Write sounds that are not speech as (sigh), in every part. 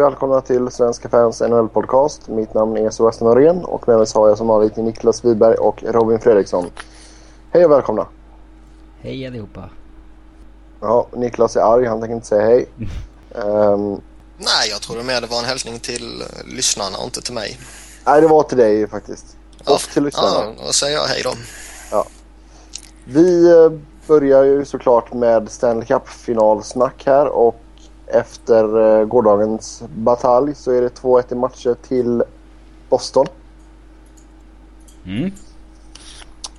Och välkomna till Svenska fans NHL-podcast. Mitt namn är Sebastian Norén och med mig har jag som vanligt Niklas Wiberg och Robin Fredriksson. Hej och välkomna. Hej allihopa. Ja, Niklas är arg, han tänker inte säga hej. um, (laughs) Nej, jag trodde mer det var en hälsning till lyssnarna och inte till mig. Nej, det var till dig faktiskt. Ja, och till lyssnarna. Ja, då säger jag hej då. Ja. Vi uh, börjar ju såklart med Stanley Cup-finalsnack här och efter uh, gårdagens batalj så är det 2-1 i matcher till Boston. Mm.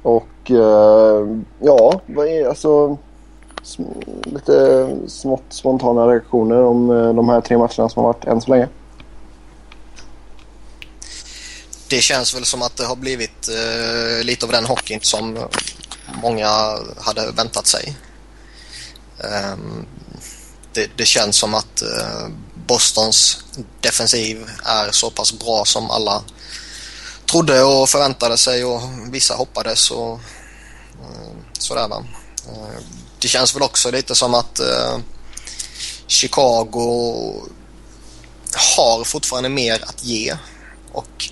Och uh, ja, vad är alltså sm- lite smått spontana reaktioner om uh, de här tre matcherna som har varit än så länge. Det känns väl som att det har blivit uh, lite av den hockeyn som många hade väntat sig. Um, det, det, känns som att eh, Bostons defensiv är så pass bra som alla trodde och förväntade sig och vissa hoppades och eh, sådär va. Eh, det känns väl också lite som att Chicago har fortfarande mer att ge och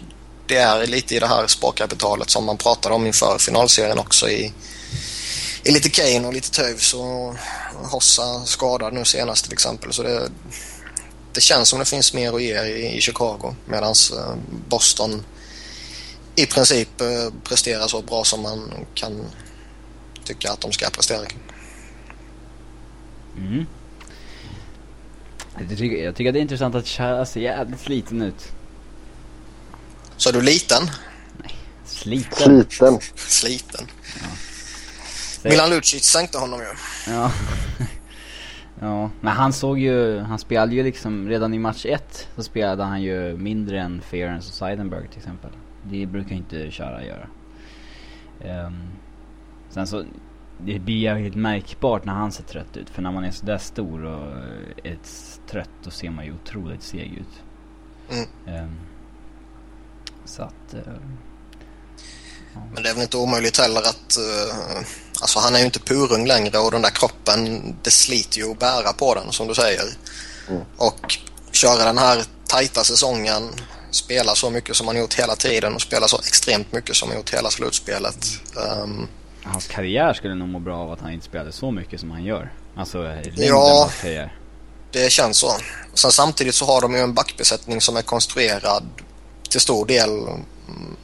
det är lite i det här sparkapitalet som man pratade om inför finalserien också i, i lite Kane och lite Toews och Hossa skadad nu senast till exempel. Så det, det känns som det finns mer att ge i, i Chicago medan Boston i princip presterar så bra som man kan tycka att de ska prestera. Mm. Jag, tycker, jag tycker det är intressant att Chara ser jävligt sliten ut. Så är du liten? Nej, sliten. Sliten. Sliten. Ja. Milan Lucic sänkte honom ju. Ja. (laughs) ja, men han såg ju, han spelade ju liksom, redan i match ett så spelade han ju mindre än Fearens och Seidenberg till exempel. Det brukar inte Chara göra. Um, sen så, det blir jävligt märkbart när han ser trött ut. För när man är sådär stor och är trött då ser man ju otroligt seg ut. Mm. Um, så att... Uh, ja. Men det är väl inte omöjligt heller att... Uh, alltså han är ju inte purung längre och den där kroppen, det sliter ju att bära på den som du säger. Mm. Och köra den här tajta säsongen, spela så mycket som han gjort hela tiden och spela så extremt mycket som han gjort hela slutspelet. Um, Hans karriär skulle nog må bra av att han inte spelade så mycket som han gör. Alltså längden Ja. av karriär. det känns så. Sen samtidigt så har de ju en backbesättning som är konstruerad till stor del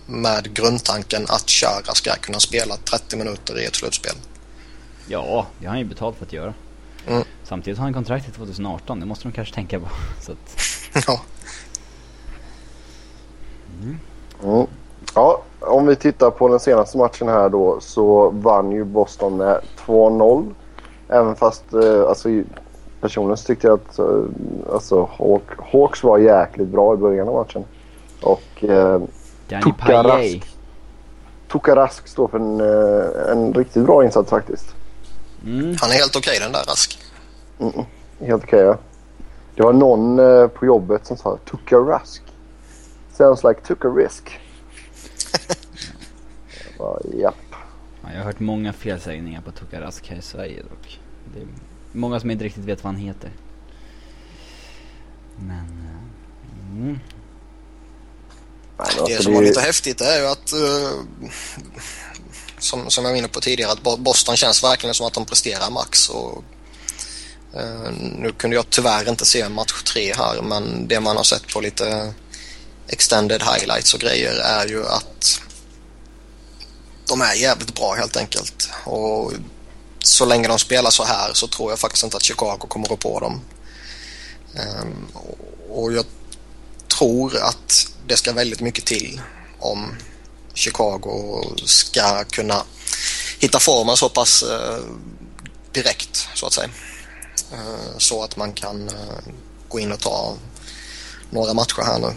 med grundtanken att Chara ska kunna spela 30 minuter i ett slutspel. Ja, det har han ju betalt för att göra. Mm. Samtidigt har han kontrakt till 2018, det måste de kanske tänka på. (laughs) Så att, ja. Mm. Ja, om vi tittar på den senaste matchen här då så vann ju Boston med 2-0. Även fast eh, alltså, personligen så tyckte jag att eh, alltså, Hawk, Hawks var jäkligt bra i början av matchen. Och eh, Danny Payet. Rask står för en, eh, en riktigt bra insats faktiskt. Mm. Han är helt okej den där Rask. Mm, helt okej ja. Det var någon eh, på jobbet som sa Tuukka Rask. Sounds like Tuukka Risk. (laughs) Jag bara, japp. Ja, jag har hört många felsägningar på Tuukka Rask här i Sverige dock. Det är många som inte riktigt vet vad han heter. Men... eh, Mm. Nej, Det alltså, som var lite häftigt är ju att uh, som, som jag var inne på tidigare att Bo- Boston känns verkligen som att de presterar max. Och, uh, nu kunde jag tyvärr inte se match tre här men det man har sett på lite extended highlights och grejer är ju att de är jävligt bra helt enkelt. Och så länge de spelar så här så tror jag faktiskt inte att Chicago kommer gå på dem. Um, och jag tror att det ska väldigt mycket till om Chicago ska kunna hitta formen så pass eh, direkt så att säga. Eh, så att man kan eh, gå in och ta några matcher här nu.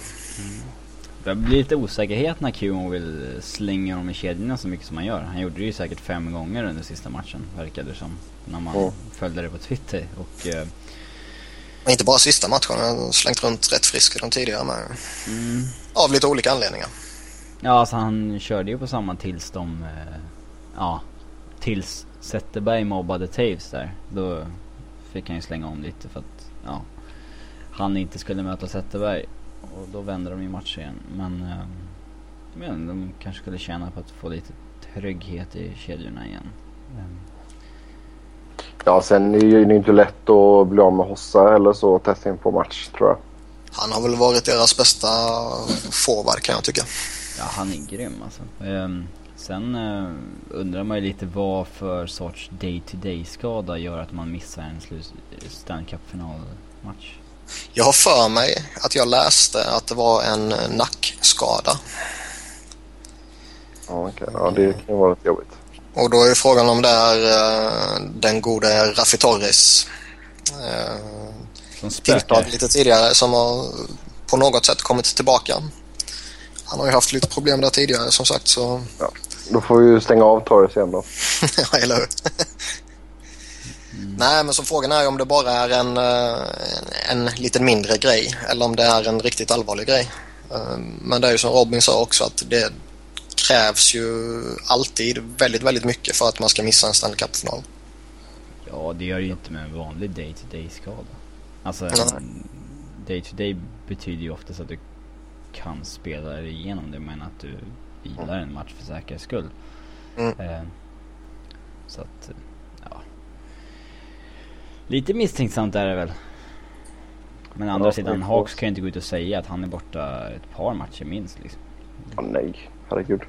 Det blir lite osäkerhet när QO vill slänga dem i kedjorna så mycket som han gör. Han gjorde det ju säkert fem gånger under sista matchen, verkade det som. När man Mm. följde det på Twitter. Och eh, inte bara sista matchen, han har slängt runt rätt frisk i de tidigare med. mm, Av lite olika anledningar. Ja, alltså han körde ju på samma tills de... Eh, ja, tills Zetterberg mobbade Taves där. Då fick han ju slänga om lite för att, ja. han inte skulle möta Zetterberg. Och då vände de i match igen. Men, eh, men de kanske skulle tjäna på att få lite trygghet i kedjorna igen. Eh, Ja, sen är det ju inte lätt att bli av med Hossa eller så tätt in på match tror jag. Han har väl varit deras bästa forward kan jag tycka. Ja, han är grym alltså. Ehm, sen eh, undrar man ju lite vad för sorts day-to-day skada gör att man missar en slut- Stanley Cup-finalmatch. Jag har för mig att jag läste att det var en nackskada. Ja, okej. ja det kan ju vara lite jobbigt. Och då är frågan om det är eh, den gode Raffi Torres eh, tilltag lite tidigare som har på något sätt kommit tillbaka. Han har ju haft lite problem där tidigare som sagt så, Ja. Då får vi ju stänga av Torres igen då. (laughs) ja eller hur? Nej men så frågan är ju om det bara är en, eh, en, en liten mindre grej eller om det är en riktigt allvarlig grej. Men det är ju som Robin sa också att det krävs ju alltid väldigt, väldigt mycket för att man ska missa en Stanley Cup-final. Ja, det gör ju inte med en vanlig day-to-day skada. Alltså, en day-to-day betyder ju oftast att du kan spela dig igenom det, men att du vilar en match för säkerhets skull. Mm. Eh, så att, eh, ja. Lite misstänksamt är det väl. Men å andra Ja, sidan, Hawks kan ju inte gå ut och säga att han är borta ett par matcher minst liksom. Ja, nej, herregud.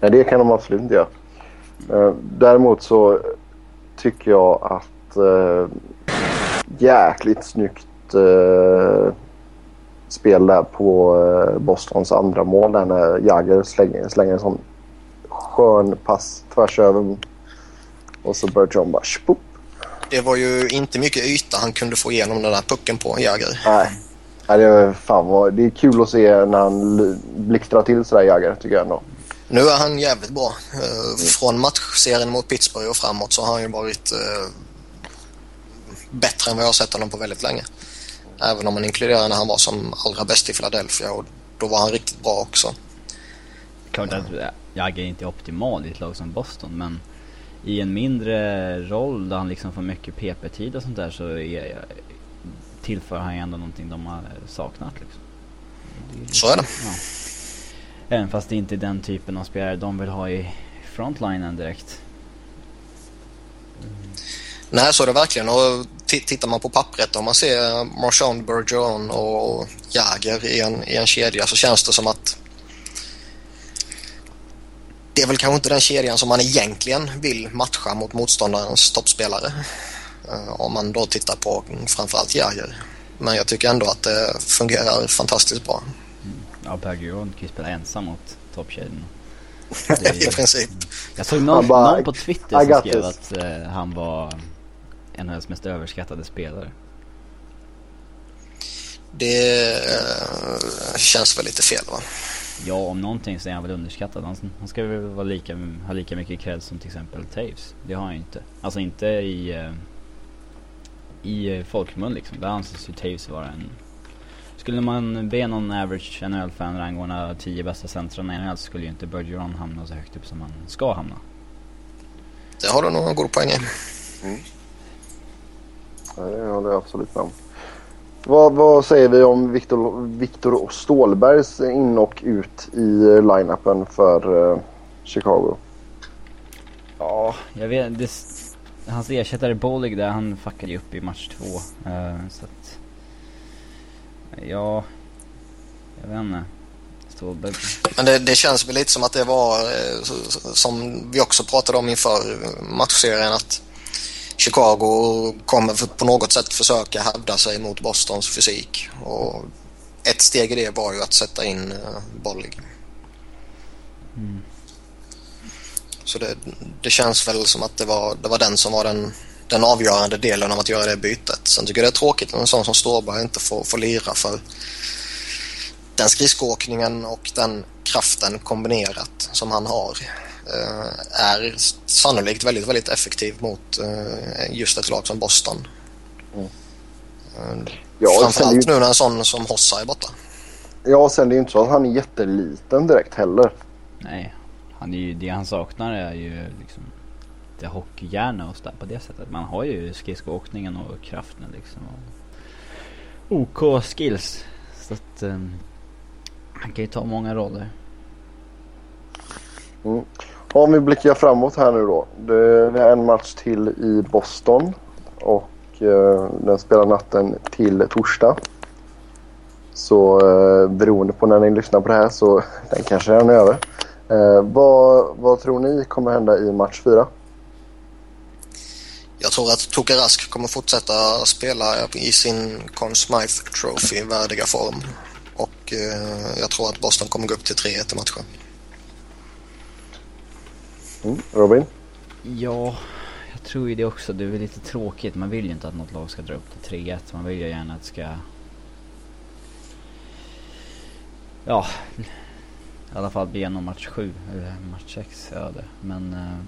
Nej, det kan de absolut inte göra. Eh, Däremot så tycker jag att eh, jäkligt snyggt eh, spel där på eh, Bostons andra mål där när Jagger slänger, slänger en sån skön pass tvärs över och så Bergeron bara spoop. Det var ju inte mycket yta han kunde få igenom den där pucken på Jagger. Nej. Nej, det, är, fan vad, det är kul att se när han blixtrar till sådär Jagger tycker jag ändå. Nu är han jävligt bra. Eh, Från matchserien mot Pittsburgh och framåt så har han ju varit eh, bättre än vad jag har sett honom på väldigt länge. Även om man inkluderar när han var som allra bäst i Philadelphia och då var han riktigt bra också. Klart att eh, Jagger inte är optimal i ett lag som Boston, men i en mindre roll där han liksom får mycket PP-tid och sånt där så är, tillför han ju ändå någonting de har saknat liksom. Så är det. Ja. Även fast det inte är den typen av spelare de vill ha i frontlinen direkt. Mm. Nej, så är det verkligen. Och tittar man på pappret om man ser Marchand, Bergeron och Jagger i en, i en kedja så känns det som att det är väl kanske inte den kedjan som man egentligen vill matcha mot motståndarens toppspelare. Eh, om man då tittar på framförallt Jagger. Men jag tycker ändå att det fungerar fantastiskt bra. Ja, Bergeron kan ju spela ensam mot toppkedjan. (laughs) I princip. Jag såg någon, bara, någon på Twitter "I som skrev this." att eh, han var NHLs mest överskattade spelare. Det eh, känns väl lite fel va? Ja, om någonting så är han väl underskattad. Han, han ska väl vara lika, ha lika mycket cred som till exempel Taves. Det har han ju inte. Alltså inte i, eh, i eh, folkmun liksom. Där anses ju Taves vara en... Skulle man be någon average NHL-fan rangordna 10 bästa centrarna i NHL så skulle ju inte Bergeron hamna så högt upp som han ska hamna. Det har du nog en god poäng i. Ja, det håller jag absolut med om. Vad, vad säger vi om Viktor, Viktor Stålbergs in och ut i line-upen för eh, Chicago? Ja, jag vet. Det, hans ersättare Bolig där, han fuckade ju upp i match två. Eh, så att... Ja... Jag vet inte. Stålberg... Men det, det känns väl lite som att det var eh, som vi också pratade om inför matchserien att Chicago kommer på något sätt försöka hävda sig mot Bostons fysik. Och ett steg i det var ju att sätta in uh, Bollig. Mm. Så det, det känns väl som att det var, det var den som var den, den avgörande delen av att göra det bytet. Sen tycker jag det är tråkigt när en sån som Ståberg inte får, får lira för den skridskoåkningen och den kraften kombinerat som han har eh, är sannolikt väldigt, väldigt effektiv mot eh, just ett lag som Boston. Mm. Eh, Ja, Framförallt ju- nu när en sån som Hossa är borta. Ja, sen det är ju inte så att han är jätteliten direkt heller. Nej. Han är ju, det han saknar är ju liksom lite hockeyhjärna och sådär på det sättet. Man har ju skridskoåkningen och kraften liksom. Och, OK skills. Så att um, han kan ju ta många roller. Mm. Om vi blickar framåt här nu då. Det är en match till i Boston och eh, den spelar natten till torsdag. Så eh, beroende på när ni lyssnar på det här så (laughs) den kanske redan är över. Eh, vad, vad tror ni kommer hända i match 4? Jag tror att Toka Rask kommer fortsätta spela i sin Conn Smythe Trophy-värdiga form. Och eh, jag tror att Boston kommer gå upp till 3-1 i matchen. Mm. Robin? Ja, jag tror ju det också. Det är väl lite tråkigt. Man vill ju inte att något lag ska dra upp till 3-1. Man vill ju gärna att det ska... Ja, i alla fall bli igenom match 7 eller match 6 öde. Men eh,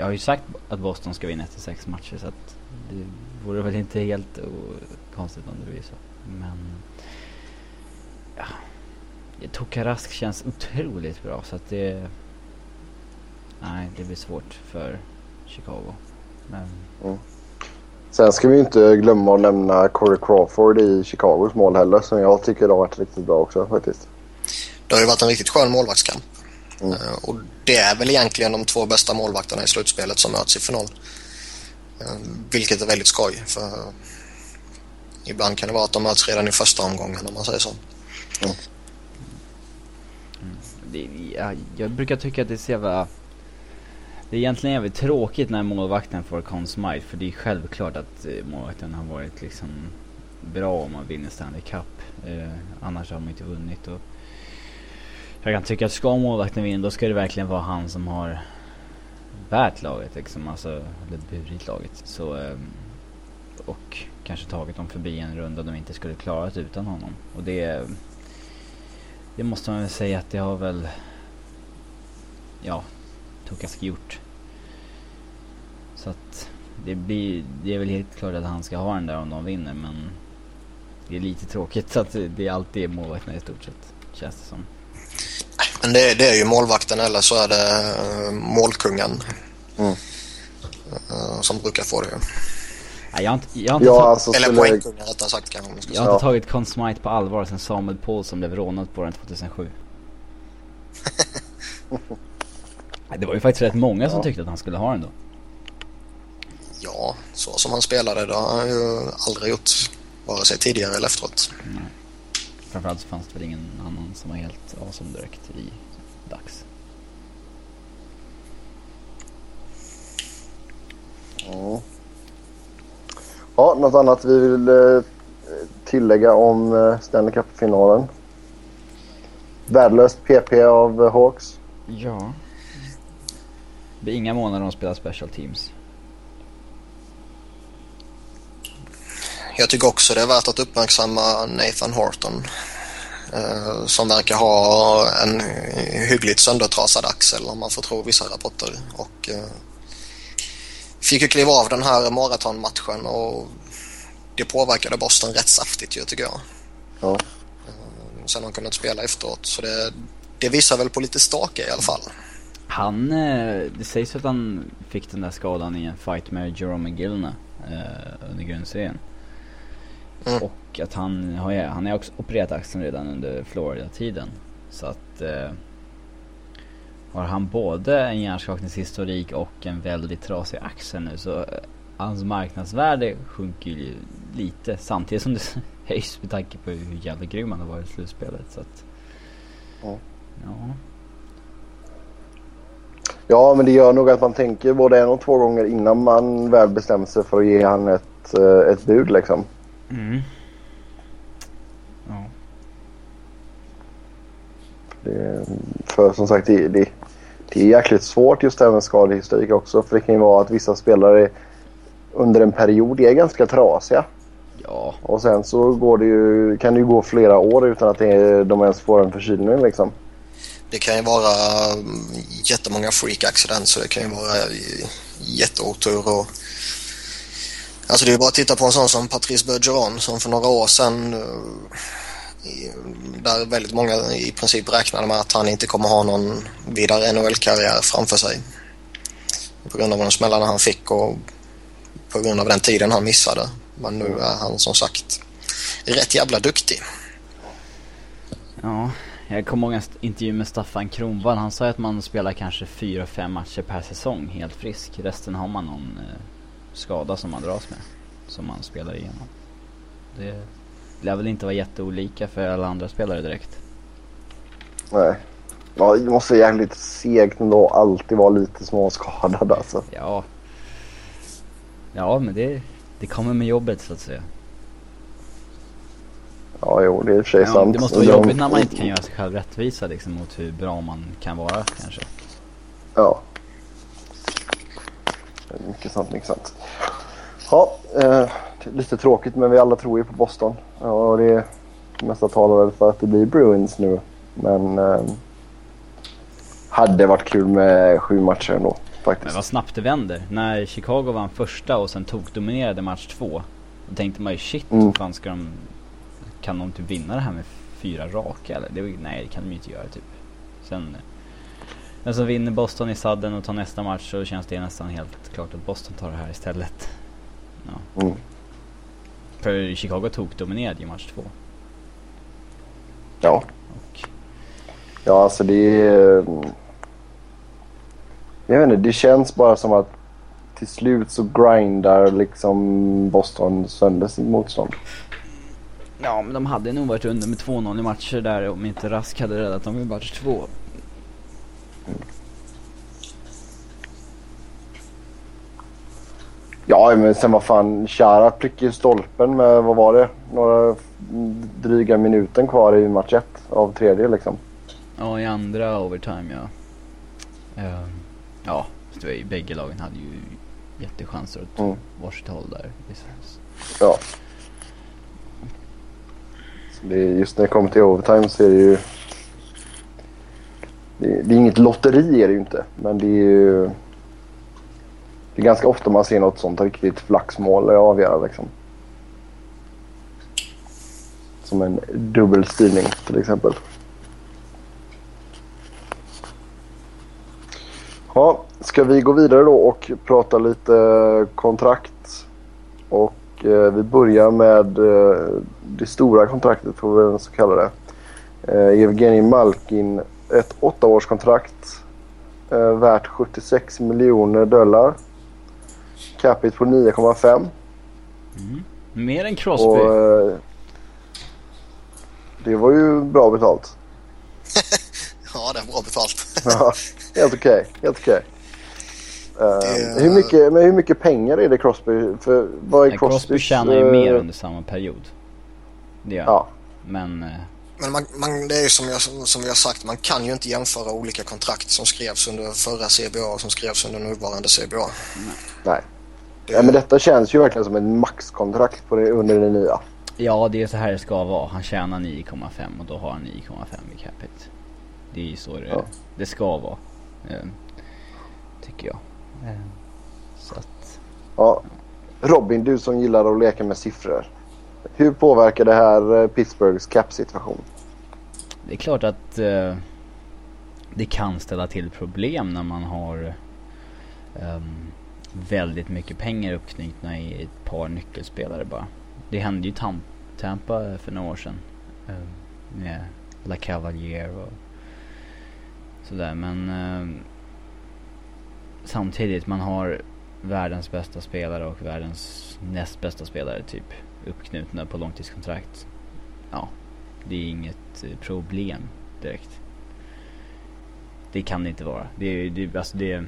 jag har ju sagt att Boston ska vinna efter 6 matcher så att det vore väl inte helt konstigt om det blir så. Men ja, Tokarask känns otroligt bra så att det Nej, det blir svårt för Chicago. Men... Mm. Sen ska vi inte glömma att nämna Corey Crawford i Chicagos mål heller som jag tycker har varit riktigt bra också faktiskt. Det har ju varit en riktigt skön målvaktskamp. Mm. Uh, och det är väl egentligen de två bästa målvakterna i slutspelet som möts i final. Uh, vilket är väldigt skoj för ibland kan det vara att de möts redan i första omgången om man säger så. Mm. Det, jag, jag brukar tycka att det är så jävla det är egentligen jävligt tråkigt när målvakten får Conn Smythe för det är självklart att eh, målvakten har varit liksom bra om man vinner Stanley Cup. Eh, annars har man inte vunnit. Och jag kan tycka att ska målvakten vinna då ska det verkligen vara han som har bärt laget liksom. Alltså, eller burit laget. Så, ehm, och kanske tagit dem förbi en runda de inte skulle klarat utan honom. Och det, det måste man väl säga att det har väl, ja, Tukask gjort. Så att det blir, det är väl helt klart att han ska ha den där om de vinner men det är lite tråkigt så att det alltid är målvakterna i stort sett, känns det som. Men det, det är ju målvakten eller så är det uh, målkungen. Mm. Uh, som brukar få det. Nej, jag har inte, jag har inte ja, alltså, Eller skulle... poängkungen rättare sagt kanske man ska Jag har inte tagit Conn Smythe på allvar sen Samuel Paulsson blev rånad på den 2007. (laughs) Det var ju faktiskt rätt många ja. som tyckte att han skulle ha den då. Ja, så som han spelade det har han ju aldrig gjort. Vare sig tidigare eller efteråt. Nej. Framförallt så fanns det väl ingen annan som var helt awesome direkt i dags. Ja. Ja, något annat vi vill eh, tillägga om eh, Stanley Cup-finalen? Värdelöst PP av Hawks? Ja. Det blir inga månader de spelar special teams. Jag tycker också det är värt att uppmärksamma Nathan Horton. Eh, som verkar ha en hyggligt söndertrasad axel om man får tro vissa rapporter. Och eh, fick ju kliva av den här maratonmatchen och det påverkade Boston rätt saftigt ju tycker jag. Ja. Eh, sen har han kunnat spela efteråt så det, det visar väl på lite stake i alla fall. Han, det sägs att han fick den där skadan i en fight med Jerome McGillna under grundserien. Mm. Och att han har, han har också opererat axeln redan under Florida-tiden. Så att eh, har han både en hjärnskakningshistorik och en väldigt trasig axel nu så eh, hans marknadsvärde sjunker ju lite samtidigt som det (laughs) höjs med tanke på hur jävla grym han har varit i slutspelet. Så att, ja. ja. Ja, men det gör nog att man tänker både en och två gånger innan man väl bestämmer sig för att ge han ett, eh, ett bud liksom. Mm. Ja. Det, för som sagt, det, det, det är jäkligt svårt just det här med skadehistorik också. För det kan ju vara att vissa spelare under en period är ganska trasiga. Ja. Och sen så går det ju, kan det ju gå flera år utan att det, de ens får en förkylning liksom. Det kan ju vara mm, jättemånga freak accidents och det kan ju vara jätteotur och Alltså det är bara att titta på en sån som Patrice Bergeron som för några år sedan eh, där väldigt många i princip räknade med att han inte kommer ha någon vidare NHL-karriär framför sig. På grund av de smällarna han fick och på grund av den tiden han missade. Men nu är han som sagt rätt jävla duktig. Ja, jag kommer ihåg en intervju med Staffan Kronvall. Han sa att man spelar kanske fyra, fem matcher per säsong helt frisk. Resten har man någon eh, skada som man dras med. Som man spelar igenom. Det lär väl inte vara jätteolika för alla andra spelare direkt. Nej. Ja, det måste vara jävligt segt ändå alltid vara lite småskadad alltså. Ja. Ja, men det, det kommer med jobbet så att säga. Ja, jo, det är i och för sig Ja, sant. det måste vara jobbigt när man inte kan göra sig själv rättvisa liksom mot hur bra man kan vara kanske. Ja. Mycket sant, mycket sant. Ja, eh, lite tråkigt men vi alla tror ju på Boston. Ja, och det mesta talar väl för att det blir Bruins nu. Men eh, hade varit kul med sju matcher ändå Men faktiskt. vad snabbt det vänder. När Chicago vann första och sen tog dominerade match två. Då tänkte man ju shit, Mm. fan ska de... Kan de typ vinna det här med fyra raka eller? Det, nej, det kan de ju inte göra typ. Sen... Men så vinner Boston i sadden och tar nästa match så känns det nästan helt klart att Boston tar det här istället. Ja. Mm. För Chicago tog dominerade i match två. Ja. Och ja, alltså det är... eh, Jag vet inte, det känns bara som att till slut så grindar liksom Boston sönder sitt motstånd. Ja, men de hade nog varit under med 2-0 i matcher där om inte Rask hade räddat dem i match två. Ja, men sen vad fan. Chara prickade ju stolpen med, vad var det? Några dryga minuten kvar i match ett av tredje liksom. Ja, i andra overtime ja. Ehm, ja, ju, bägge lagen hade ju jättechanser åt Mm. varsitt håll där. visst. Ja. Så det just när det kommer till overtime så är det ju... Det är, det är inget lotteri är det ju inte. Men det är ju... Det är ganska ofta man ser något sånt riktigt flaxmål avgöra liksom. Som en dubbelstyrning till exempel. Ja, ska vi gå vidare då och prata lite eh, kontrakt? Och eh, vi börjar med eh, det stora kontraktet får vi väl så kalla det. Eh, Evgenij Malkin, ett åttaårskontrakt eh, värt 76 miljoner dollar. Capita på 9,5. Mm. Mer än Crosby. Och eh, det var ju bra betalt. (laughs) Ja, det är bra betalt. (laughs) Ja, helt okej. Helt okej. Eh, Det- hur, mycket, men hur mycket pengar är det Crosby? För vad är Crosby tjänar ju eh, mer under samma period. Det gör. Ja, Men, eh, Men man, man, det är ju som, jag, som vi har sagt, man kan ju inte jämföra olika kontrakt som skrevs under förra CBA och som skrevs under nuvarande CBA. nej. Det, Ja, men detta känns ju verkligen som ett maxkontrakt på det, under det nya. ja det är så här det ska vara. Han tjänar 9,5 och då har han 9,5 i capita. Det är ju så det, Ja. det ska vara. Eh, tycker jag. Eh, så att, Ja. Robin, du som gillar att leka med siffror. Hur påverkar det här eh, Pittsburghs cap-situation? Det är klart att eh, det kan ställa till problem när man har eh, väldigt mycket pengar uppknutna i ett par nyckelspelare bara. Det hände ju i Tam- Tampa för några år sedan. eh, med La Cavalier och sådär men ehm, samtidigt man har världens bästa spelare och världens näst bästa spelare typ uppknutna på långtidskontrakt. Ja, det är inget eh, problem direkt. Det kan det inte vara. Det är det, alltså det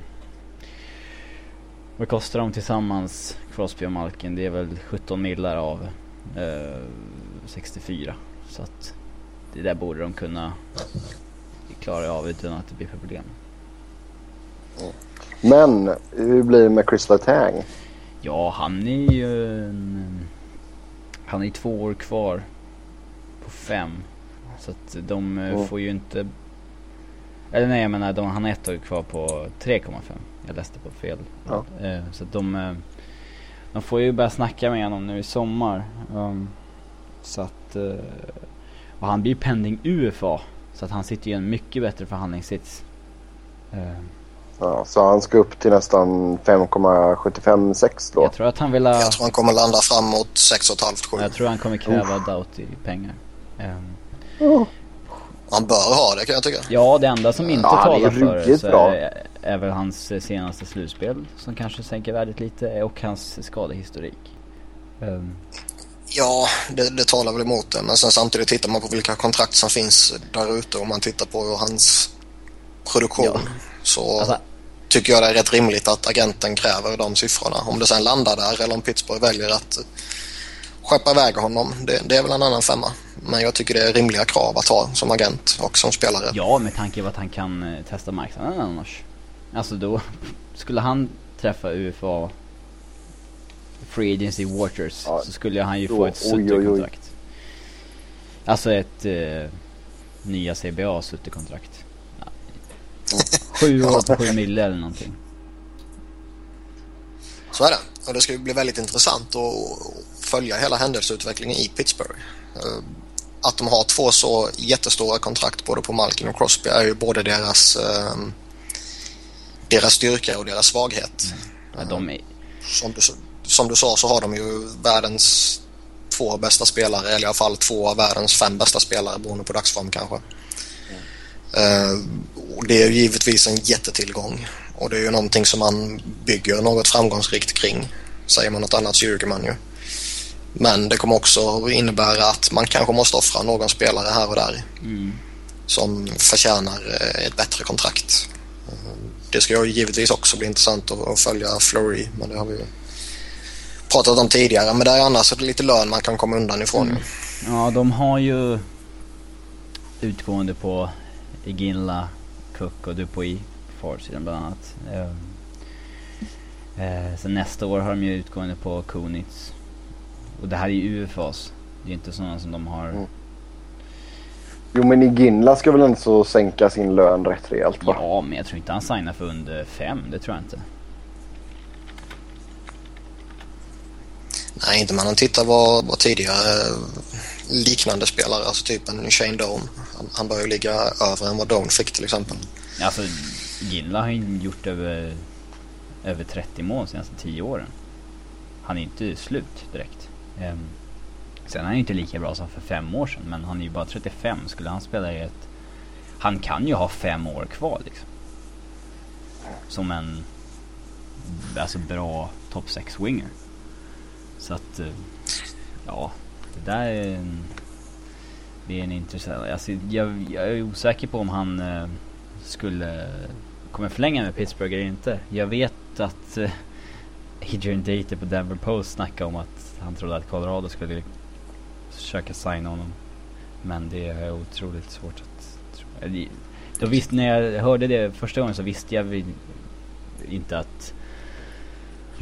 Vad kostar de tillsammans, Crosby och Malkin? Det är väl 17 millar av eh, 64. Så att det där borde de kunna klara av utan att det blir problem. Men hur blir det med Chris Letang? Ja, han är ju en, Han är ju två år kvar. På fem. Så att de Mm. får ju inte... Eller nej jag menar de, han har ett år kvar på 3,5. Jag läste på fel. Ja. Eh, så att de... eh, De får ju börja snacka med honom nu i sommar. Um, så att... Och han blir pending UFA. Så att han sitter ju i en mycket bättre förhandlingssits. Ja, så han ska upp till nästan 5,756 då? Jag tror att han vill ha... Jag tror han kommer landa fram mot 6,5-7. Jag tror han kommer kräva oh. Doughty pengar. Um, oh. Han bör ha det kan jag tycka. Ja, det enda som inte ja, talar för det så är, är väl hans senaste slutspel som kanske sänker värdet lite och hans skadehistorik. Um. Ja, det, det talar väl emot det. Men sen samtidigt tittar man på vilka kontrakt som finns där ute och man tittar på hans produktion. Ja. Så alltså, tycker jag det är rätt rimligt att agenten kräver de siffrorna. Om det sen landar där eller om Pittsburgh väljer att skeppa iväg honom, det, det, är väl en annan femma. Men jag tycker det är rimliga krav att ha som agent och som spelare. Ja, med tanke på att han kan eh, testa marknaden annars. Alltså då (laughs) skulle han träffa UFA Free Agency Waters ja. så skulle han ju få ett suttekontrakt. Alltså ett uh, nya CBA suttekontrakt. Ja. (laughs) Sju år på sju mille eller någonting. Så är det. Och det ska ju bli väldigt intressant att följa hela händelseutvecklingen i Pittsburgh. Eh, att de har två så jättestora kontrakt både på Malkin och Crosby är ju både deras um, deras styrka och deras svaghet. Mm. Ja, de är... som, du, som du sa så har de ju världens två bästa spelare, eller i alla fall två av världens fem bästa spelare beroende på dagsform kanske. Och det är ju givetvis en jättetillgång och det är ju någonting som man bygger något framgångsrikt kring. Säger man något annat så ljuger man ju. Men det kommer också innebära att man kanske måste offra någon spelare här och där. Mm. Som förtjänar eh, ett bättre kontrakt. Det ska ju givetvis också bli intressant att, följa Flory, men det har vi ju pratat om tidigare. Men det är annars lite lön man kan komma undan ifrån mm. Ja, de har ju utgående på Iginla, Cook och Dupuy på forwardsidan bland annat. Eh, eh, sen nästa år har de ju utgående på Kunitz. Och det här är ju UFAs. Det är inte sådana som de har mm. Jo men Iginla ska väl ändå sänka sin lön rätt rejält va? Ja men jag tror inte han signar för under fem. Det tror jag inte. Nej inte man. han tittar vad, vad tidigare eh, liknande spelare, alltså typ en Shane Doan. Han, han börjar ju ligga över än vad Doan fick till exempel. Alltså Ginla har ju gjort över, över 30 mål de senaste 10 åren. Han är inte slut direkt. Um, Sen är han ju inte lika bra som för fem år sedan, men han är ju bara 35. Skulle han spela i ett... Han kan ju ha fem år kvar liksom. Som en... Alltså bra top 6 winger. Så att... Eh, ja, det där är en... Det är en intressant... Alltså, jag, jag är osäker på om han eh, skulle... Kommer förlänga med Pittsburgh eller inte. Jag vet att eh, Adrian Date på Denver Post snackade om att han trodde att Colorado skulle försöka signa honom. Men det är otroligt svårt att tro. Då visst, när jag hörde det första gången så visste jag inte att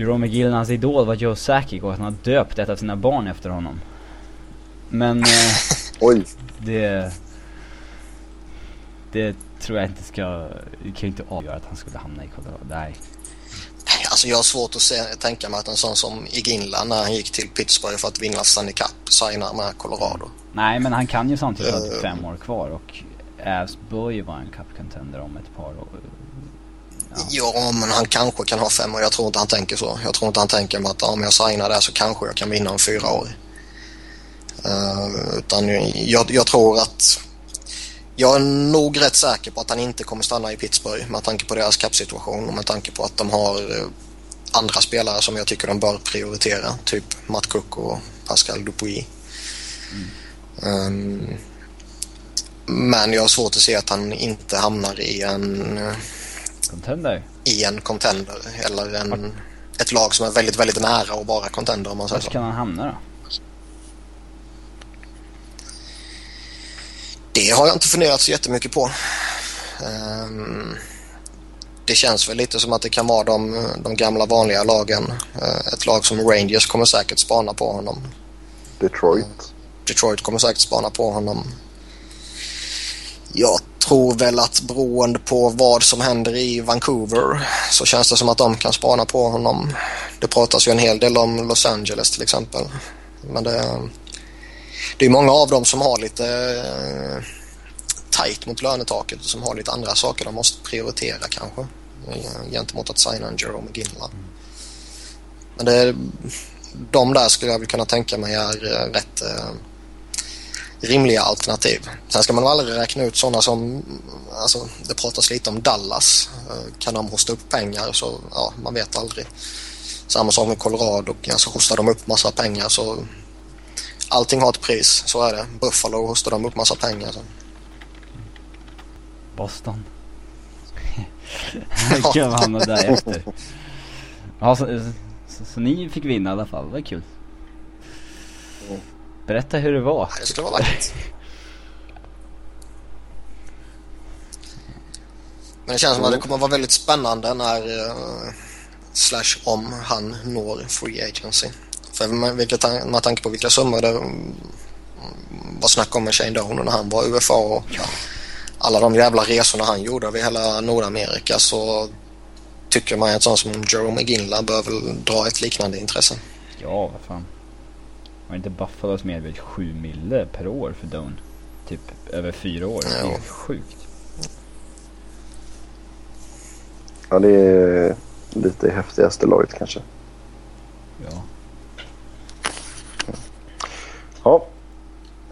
Jerome McGill, hans idol, var Joe Sakic och att han har döpt ett av sina barn efter honom. Men... Eh, (laughs) Oj! Det... Det tror jag inte ska... Det kan ju inte avgöra att han skulle hamna i Colorado. Nej. Alltså jag har svårt att se, tänka mig att en sån som Iginla när han gick till Pittsburgh för att vinna Stanley Cup signar med Colorado. Nej, men han kan ju samtidigt ha uh, fem år kvar och Avs bör ju vara en cup-contender om ett par år. Ja. ja. men han kanske kan ha fem år. Jag tror inte han tänker så. Jag tror inte han tänker att om jag signar där så kanske jag kan vinna om fyra år. Uh, utan jag, jag tror att jag är nog rätt säker på att han inte kommer stanna i Pittsburgh med tanke på deras kappsituation och med tanke på att de har eh, andra spelare som jag tycker de bör prioritera. Typ Matt Cook och Pascal Dupuy. Mm. Um, men jag har svårt att se att han inte hamnar i en... Contender? I en contender eller en, ett lag som är väldigt, väldigt nära att vara contender om man säger så. Var kan han hamna då? Det har jag inte funderat så jättemycket på. Um, det känns väl lite som att det kan vara de, de gamla vanliga lagen. Uh, ett lag som Rangers kommer säkert spana på honom. Detroit. Uh, Detroit kommer säkert spana på honom. Jag tror väl att beroende på vad som händer i Vancouver så känns det som att de kan spana på honom. Det pratas ju en hel del om Los Angeles till exempel. Men det, det är många av dem som har lite eh, tajt mot lönetaket och som har lite andra saker de måste prioritera kanske. gentemot att signa en Jerome Ginla. Men det, de där skulle jag väl kunna tänka mig är eh, rätt eh, rimliga alternativ. Sen ska man väl aldrig räkna ut sådana som, alltså det pratas lite om Dallas. Eh, kan de hosta upp pengar så, ja, man vet aldrig. Samma sak med Colorado, alltså hostar de upp massa pengar så allting har ett pris, så är det. Buffalo hostar de upp massa pengar. Så. Boston. (laughs) Kan hamna där efter. Ja, så, så, så, ni fick vinna i alla fall, det var kul. Berätta hur det var. Det skulle vara vackert. Men det känns som att det kommer vara väldigt spännande när uh, Slash om han når Free Agency. För vilket, med tanke på vilka summor det var snack om med Shane Down när han var UFA och ja. alla de jävla resorna han gjorde över hela Nordamerika så tycker man att sån som Jerome McGinley bör väl dra ett liknande intresse. Ja, vad fan. Var inte Buffalo som erbjöd 7 mille per år för Doan? Typ över fyra år. Ja. Det är sjukt. Ja, det är lite i häftigaste laget kanske. Ja. Ja.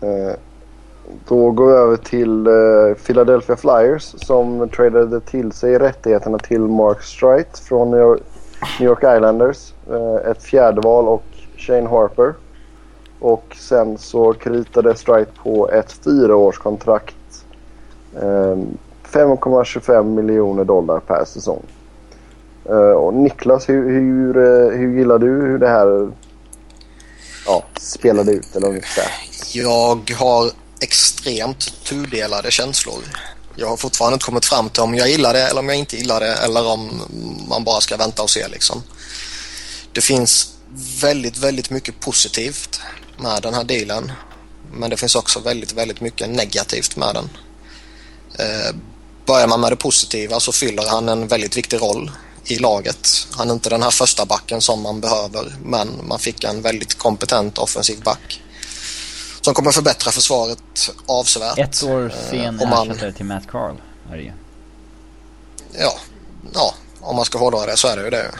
Eh, då går vi över till eh, Philadelphia Flyers som tradade till sig rättigheterna till Mark Strite från New York Islanders. Eh, ett fjärde val och Shane Harper. Och sen så kritade Strite på ett fyraårskontrakt. Ehm, 5,25 miljoner dollar per säsong. Eh, och Niklas, hur, hur, eh, hur gillar du hur det här ja, spelade ut eller ungefär? Jag har extremt tudelade känslor. Jag har fortfarande inte kommit fram till om jag gillar det eller om jag inte gillar det eller om man bara ska vänta och se liksom. Det finns väldigt, väldigt mycket positivt med den här dealen. Men det finns också väldigt, väldigt mycket negativt med den. Eh, börjar man med det positiva så fyller han en väldigt viktig roll i laget. Han är inte den här första backen som man behöver men man fick en väldigt kompetent offensiv back. Som kommer förbättra försvaret avsevärt. Ett år sen eh, man... ersättare till Matt Carl är det ju. Ja, ja, om man ska hårdra det så är det ju det.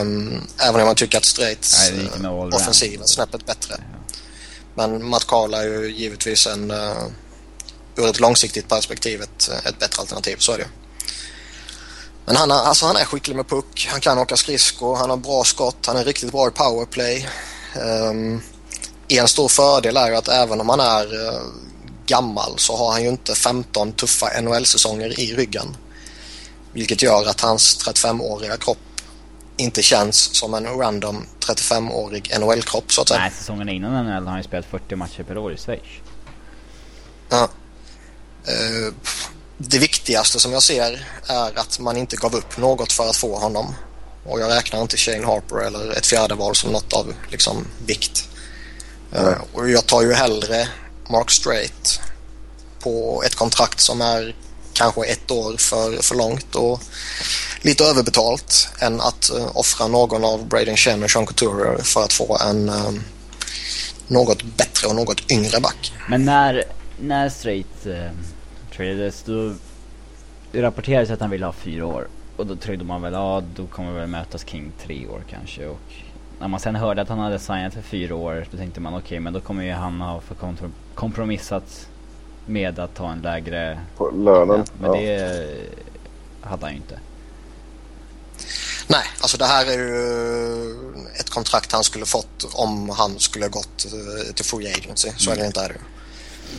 Um, även om man tycker att Straits offensiv är snäppet bättre. Ja. Men Matt Carl är ju givetvis en uh, ur ett långsiktigt perspektiv ett, eh, ett bättre alternativ, så är det ju. Men han, alltså han är skicklig med puck. Han kan åka skridskor. Han har bra skott. Han är riktigt bra i powerplay. Um, en stor fördel är ju att även om han är uh, gammal så har han ju inte 15 tuffa NHL-säsonger i ryggen. Vilket gör att hans 35-åriga kropp inte känns som en random 35-årig NHL-kropp så att säga. Nej, säsongen innan NHL har han ju spelat 40 matcher per år i Schweiz. Ja. Uh, det viktigaste som jag ser är att man inte gav upp något för att få honom. Och jag räknar inte Shane Harper eller ett fjärde val som något av liksom, vikt. Mm. Uh, och jag tar ju hellre Mark Straight på ett kontrakt som är kanske ett år för, för långt och lite överbetalt än att uh, offra någon av Braden Chen och Sean Couture för att få en eh, något bättre och något yngre back. Men när, när Straight uh tradades då det rapporterades att han ville ha fyra år. Och då trodde man väl, ja då kommer vi väl mötas kring tre år kanske. Och när man sen hörde att han hade signat för fyra år, då tänkte man okej okay, men då kommer ju han ha för kompromissat med att ta en lägre... På lönen? Ja, men ja. det hade han ju inte. Nej, alltså det här är ju ett kontrakt han skulle fått om han skulle gått eh, till Free Agency. Så mm. är det inte är det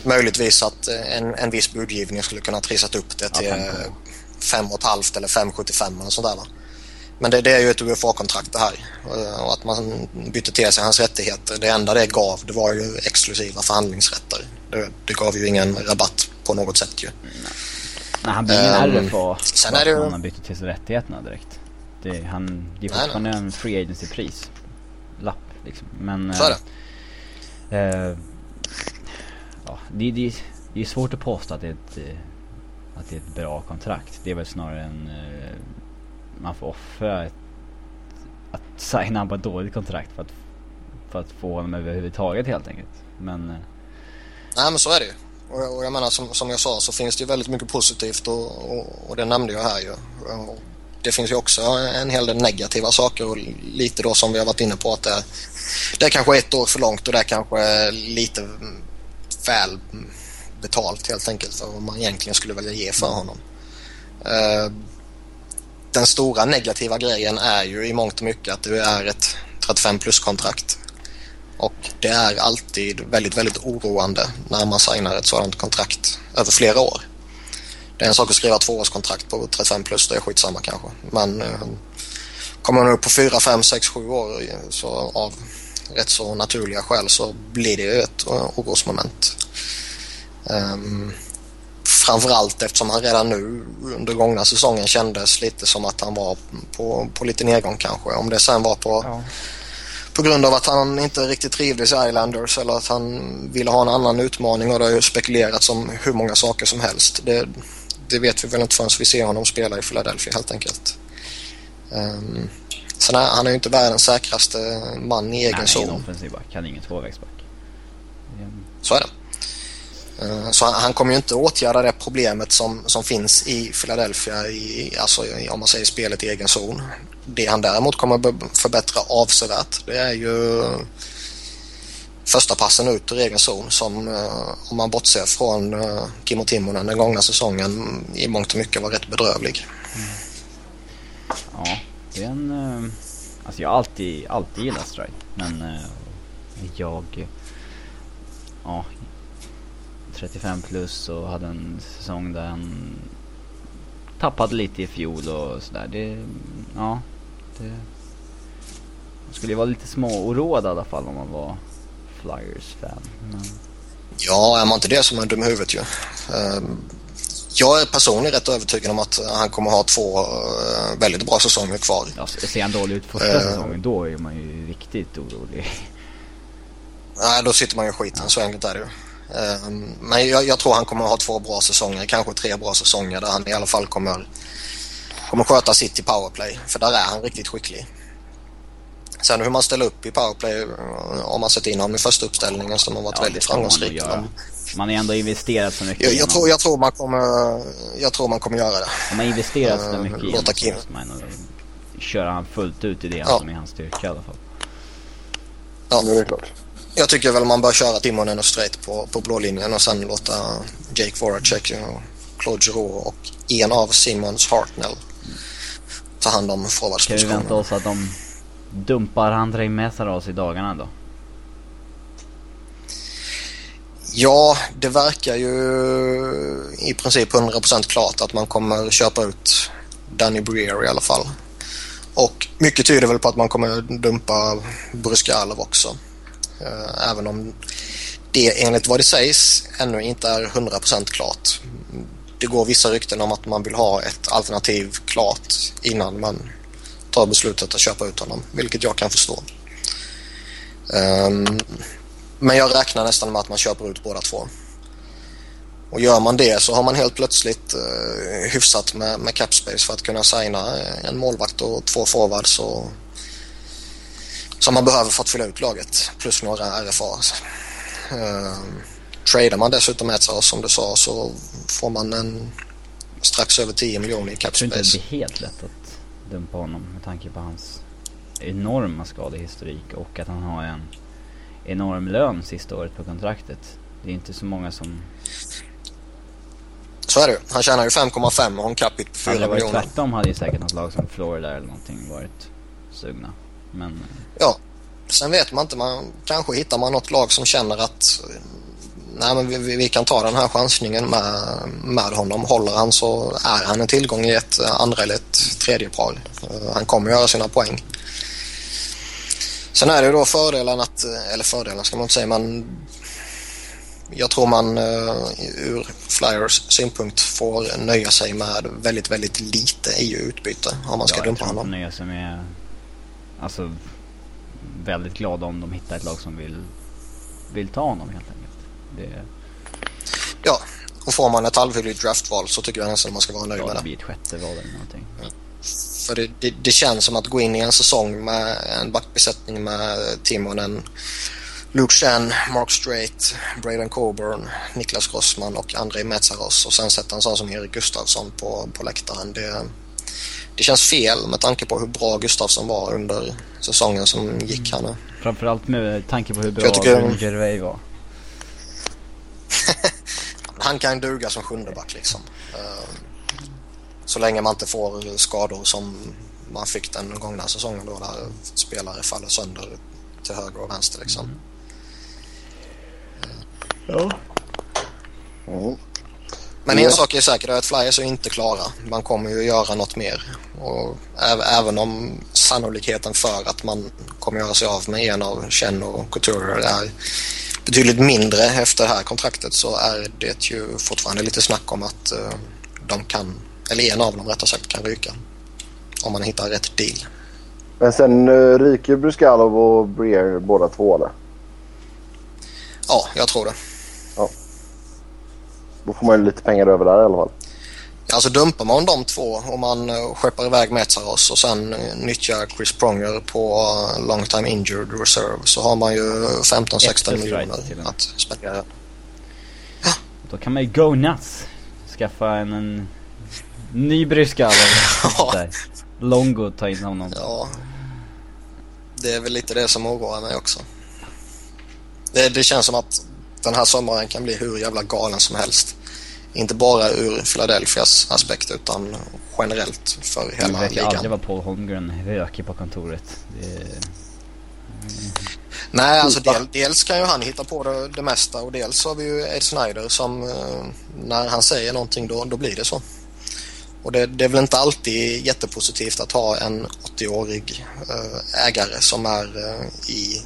möjligtvis att eh, en, en viss budgivning skulle kunna trissat upp det till ja, 5,5 eller 5,75 eller sådär. Men det, det, är ju ett UFA-kontrakt det här. Eh, och att man bytte till sig hans rättigheter. Det enda det gav det var ju exklusiva förhandlingsrätter. Det, det gav ju ingen rabatt på något sätt ju. Nej, han blir ingen um, RFA sen är det ju... han bytte till sig rättigheterna direkt. Det, han, det är fortfarande en free agency-pris. Lapp liksom. Men... Så är det. Eh, eh ja, det, det, det är svårt att påstå att det är ett, eh, att det är ett bra kontrakt. Det är väl snarare en... Eh, man får offra ett, att (laughs) signa på ett dåligt kontrakt för att, för att få honom överhuvudtaget helt enkelt. Men... Nej men så är det ju. Och, och jag menar som, som jag sa så finns det ju väldigt mycket positivt och, och, och det nämnde jag här ju. Och det finns ju också en hel del negativa saker och lite då som vi har varit inne på att det, det är kanske ett år för långt och det är kanske lite väl betalt helt enkelt för vad man egentligen skulle vilja ge för honom. Eh, den stora negativa grejen är ju i mångt och mycket att det är ett 35 plus-kontrakt. Och det är alltid väldigt, väldigt oroande när man signar ett sådant kontrakt över flera år. Det är en sak att skriva tvåårskontrakt på 35 plus, det är skitsamma kanske. Men eh, kommer man upp på 4, 5, 6, 7 år så av rätt så naturliga skäl så blir det ju ett eh, orosmoment. Um, framförallt eftersom han redan nu under gångna säsongen kändes lite som att han var på, på lite nedgång kanske. Om det sen var på, ja på grund av att han inte riktigt trivdes i Islanders eller att han ville ha en annan utmaning och det har ju spekulerats om hur många saker som helst. Det, det vet vi väl inte förrän vi ser honom spela i Philadelphia helt enkelt. Um, sen är, han är ju inte världens säkraste man i egen zon. Nej, offensiv back. Han är ingen tvåvägsback. Så är det. Eh, så han, han, kommer ju inte åtgärda det problemet som, som finns i Philadelphia, i, alltså om man säger spelet i egen zon. Det han däremot kommer förbättra avsevärt det är ju första passen ut ur egen zon som eh, om man bortser från eh, Kimmo Timonen den gångna säsongen i mångt och mycket var rätt bedrövlig. Mm. Ja, det är en... Alltså jag har alltid, alltid gillat Stride men jag... Ja, 35 plus och hade en säsong där han tappade lite i fjol och sådär. Det, ja, det... Man skulle ju vara lite småoroad i alla fall om man var Flyers-fan. Men... Ja, är man inte det som är dum i huvudet ju. Ehm, jag är personligen rätt övertygad om att han kommer ha två eh, väldigt bra säsonger kvar. Ja, ser han dålig ut första uh, säsongen då är man ju riktigt orolig. Nej, då sitter man ju i skiten. Ja. Så enkelt är det ju. Ehm, men jag, jag, tror han kommer ha två bra säsonger, kanske tre bra säsonger där han i alla fall kommer, kommer sköta sitt i powerplay. För där är han riktigt skicklig. Sen hur man ställer upp i powerplay, eh, om man sätter in honom i första uppställningen som har varit ja, väldigt framgångsrik. Man, man har ändå investerat så mycket. Jag, jag, tror, jag, tror man kommer, jag tror man kommer göra det. Om man investerat så mycket uh, i honom så måste man köra han fullt ut i det ja. som är hans styrka i alla fall. Ja, det är klart. Jag tycker väl man bör köra Timonen och Straight på, på blå linjen och sen låta Jake Voracek och Claude Giroux och en av Simons Hartnell ta hand om forwardspositionen. Kan vi vänta oss att de dumpar Andrei Mesaros i dagarna då? Ja, det verkar ju i princip 100% klart att man kommer köpa ut Danny Breer i alla fall. Och mycket tyder väl på att man kommer dumpa Bruskalov också. Eh, även om det enligt vad det sägs ännu inte är 100% klart. Det går vissa rykten om att man vill ha ett alternativ klart innan man tar beslutet att köpa ut honom, vilket jag kan förstå. Ehm, men jag räknar nästan med att man köper ut båda två. Och gör man det så har man helt plötsligt eh, hyfsat med, med capspace för att kunna signa en målvakt och två forwards och som man behöver för att fylla ut laget plus några RFA. Uh, tradar man dessutom ett som du sa så får man en strax över 10 miljoner i cap space. Jag tror inte det blir helt lätt att dumpa honom med tanke på hans enorma skadehistorik och att han har en enorm lön sista året på kontraktet. Det är inte så många som... Så är det Han tjänar ju 5,5 och har en capita på 4 miljoner. Hade det varit tvärtom hade ju säkert något lag som Florida eller någonting varit sugna. Men... Eh, ja, sen vet man inte. Man, kanske hittar man något lag som känner att nej, men vi, vi kan ta den här chansningen med, med honom. Håller han så är han en tillgång i ett andra eller ett tredje par. Eh, han kommer göra sina poäng. Sen är det då fördelen att, eller fördelen ska man inte säga, men jag tror man uh, ur Flyers synpunkt får nöja sig med väldigt, väldigt lite i utbyte om man ska ja, dumpa honom. Ja, nöja sig med alltså väldigt glada om de hittar ett lag som vill, vill ta honom helt enkelt. Det... Ja, och får man ett halvhyggligt draftval så tycker jag nästan man ska vara nöjd ja, med det. det blir ett sjätte val eller någonting. Ja. För det, det, det, känns som att gå in i en säsong med en backbesättning med Timonen, Luke Chen, Mark Strait, Braden Coburn, Niklas Grossman och Andrei Metsaros och sen sätta en sån som Erik Gustafsson på, på läktaren. Det, det känns fel med tanke på hur bra Gustafsson var under säsongen som gick här nu. Framförallt med tanke på hur bra Jag tycker- Gervais var. (laughs) Han kan duga som sjundeback liksom. Eh, Så länge man inte får skador som man fick den gångna säsongen då där spelare faller sönder till höger och vänster liksom. Ja. Mm. Men en sak är säker, att Flyers är inte klara. Man kommer ju göra något mer. Och äv- även om sannolikheten för att man kommer göra sig av med en av Chen och Couture är betydligt mindre efter det här kontraktet så är det ju fortfarande lite snack om att eh, de kan, eller en av dem rättare sagt, kan ryka. Om man hittar rätt deal. Men sen uh, ryker Bruskalov och Breer båda två eller? Ja, jag tror det. Då får man ju lite pengar över där i alla fall. Alltså dumpar man de två och man uh, skeppar iväg Metsaros och sen uh, nyttjar Chris Pronger på uh, long time injured reserve så har man ju 15-16 Extra miljoner att spendera. Då kan man ju go nuts. Skaffa en, en ny bryska (laughs) Ja. eller Longo ta in honom. Ja, det är väl lite det som oroar mig också. Det, det känns som att den här sommaren kan bli hur jävla galen som helst. Inte bara ur Philadelphias aspekt utan generellt för Det hela verkar aldrig ligan. vara Paul Holmgren rökig på kontoret. Det, Nej, alltså del, dels kan ju han hitta på det, det mesta och dels har vi ju Ed Snyder som eh, när han säger någonting då, då blir det så. Och det, det är väl inte alltid jättepositivt att ha en 80-årig eh, ägare som är eh, i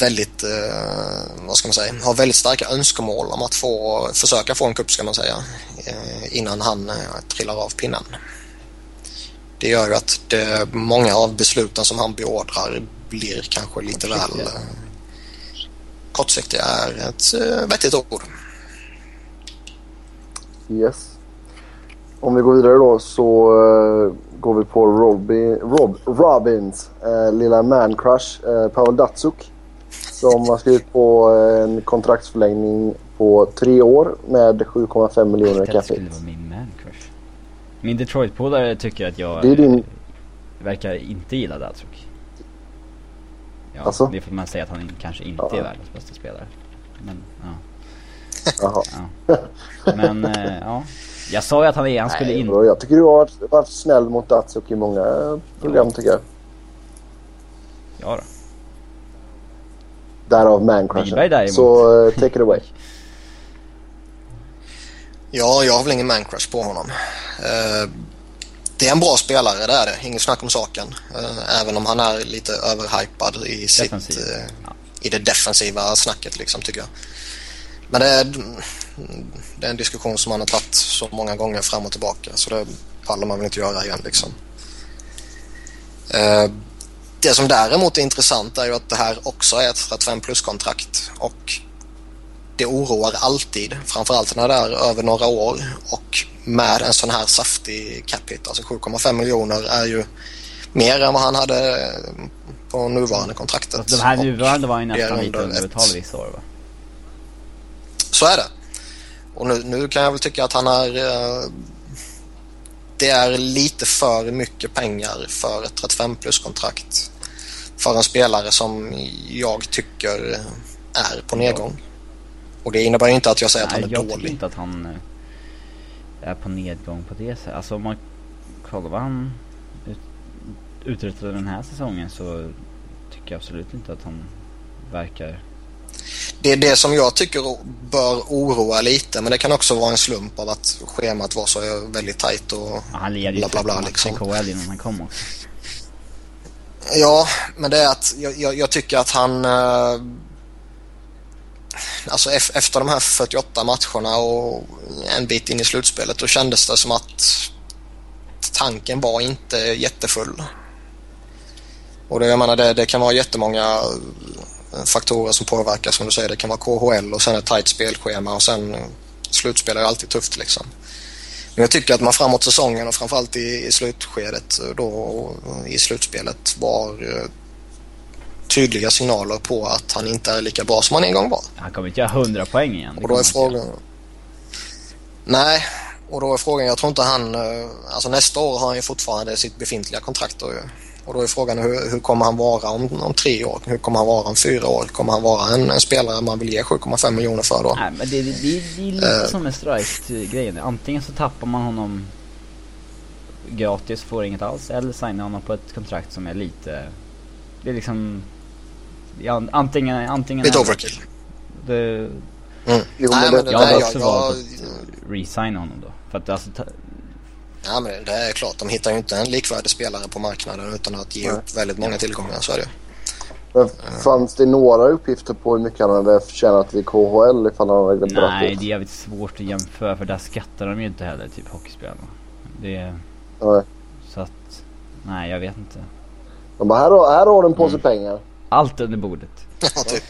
väldigt, eh, vad ska man säga, har väldigt starka önskemål om att få försöka få en kupp ska man säga eh, innan han eh, trillar av pinnen. Det gör ju att det, många av besluten som han beordrar blir kanske lite väl eh, kortsiktiga är ett eh, vettigt ord. Yes. Om vi går vidare då så eh, går vi på Robin, Rob, Robins uh, lilla man-crush uh, Pavel Datsuk. Som har skrivit på eh, en kontraktsförlängning på tre år med 7,5 miljoner det capita. skulle vara min man crush. Min Detroit-polare tycker att jag Det är din- eh, verkar inte gilla Datsuk. Ja, Alltså? det får man säga att han kanske inte Ja. är världens bästa spelare. Men, ja. Jaha. ja. Men, eh, ja. Jag sa ju att han, är, han skulle Nej, in... bro, jag tycker du har varit, snäll mot Datsuk i många program tycker jag. Ja då. Därav man-crushen. Så eh, take it away. (laughs) Ja, jag har väl ingen man-crush på honom. Eh, det är en bra spelare, det är det. Inget snack om saken. Eh, även om han är lite överhypad i, sitt, Ja. i det defensiva snacket liksom, tycker jag. Men det är, det är en diskussion som man har tagit så många gånger fram och tillbaka så det pallar man väl inte göra igen liksom. Det som däremot är intressant är ju att det här också är ett 35 plus-kontrakt och det oroar alltid, framförallt när det är över några år och med en sån här saftig cap hit, alltså 7,5 miljoner är ju mer än vad han hade på nuvarande kontraktet. De här nuvarande var ju nästan lite under ett- underbetalda vissa år va? Så är det. Och nu, nu kan jag väl tycka att han är... Eh, det är lite för mycket pengar för ett 35 plus-kontrakt. För en spelare som jag tycker är på nedgång. Och det innebär inte att jag säger att Nej, han är jag tycker dålig. inte att han eh, är på nedgång på det sättet. Alltså om man kollar vad han ut, uträttade den här säsongen så tycker jag absolut inte att han verkar... Det är det som jag tycker bör oroa lite men det kan också vara en slump av att schemat var så väldigt tajt och Ja, han leder ju bla bla bla 13 liksom. innan han kom också. Ja, men det är att jag, jag, jag tycker att han... Eh, alltså efter de här 48 matcherna och en bit in i slutspelet då kändes det som att tanken var inte jättefull. Och det, jag menar, det, det kan vara jättemånga eh, faktorer som påverkar som du säger. Det kan vara KHL och sen ett tajt spelschema och sen slutspel är ju alltid tufft liksom. Men jag tycker att man framåt säsongen och framförallt i, i slutskedet då i slutspelet var eh, tydliga signaler på att han inte är lika bra som han en gång var. Han kommer inte göra 100 poäng igen. Och då är frågan... Nej, Och då är frågan, jag tror inte han, eh, alltså nästa år har han ju fortfarande sitt befintliga kontrakt då ju. Och då är frågan hur, hur kommer han vara om, om tre år? Hur kommer han vara om fyra år? Kommer han vara en, en spelare man vill ge 7,5 miljoner för då? Nej men det, det, det, det är lite uh, som med Strike-grejen. Antingen så tappar man honom gratis, får inget alls. Eller signar honom på ett kontrakt som är lite... Det är liksom... Ja, antingen... antingen lite overkill. Det, mm. Jo, Nej, men det, jag hade också jag, valt att resigna honom då. För att alltså... Ja men det är klart, de hittar ju inte en likvärdig spelare på marknaden utan att ge Nej. upp väldigt många tillgångar, så är det men fanns det några uppgifter på hur mycket han hade förtjänat i KHL ifall han hade dragit Nej, det är jävligt svårt att jämföra för där skattar de ju inte heller, typ hockeyspelarna. Det... Nej. Så att, nej jag vet inte. De bara, här har, här har du en påse mm. pengar. Allt under bordet. (laughs) ja, typ.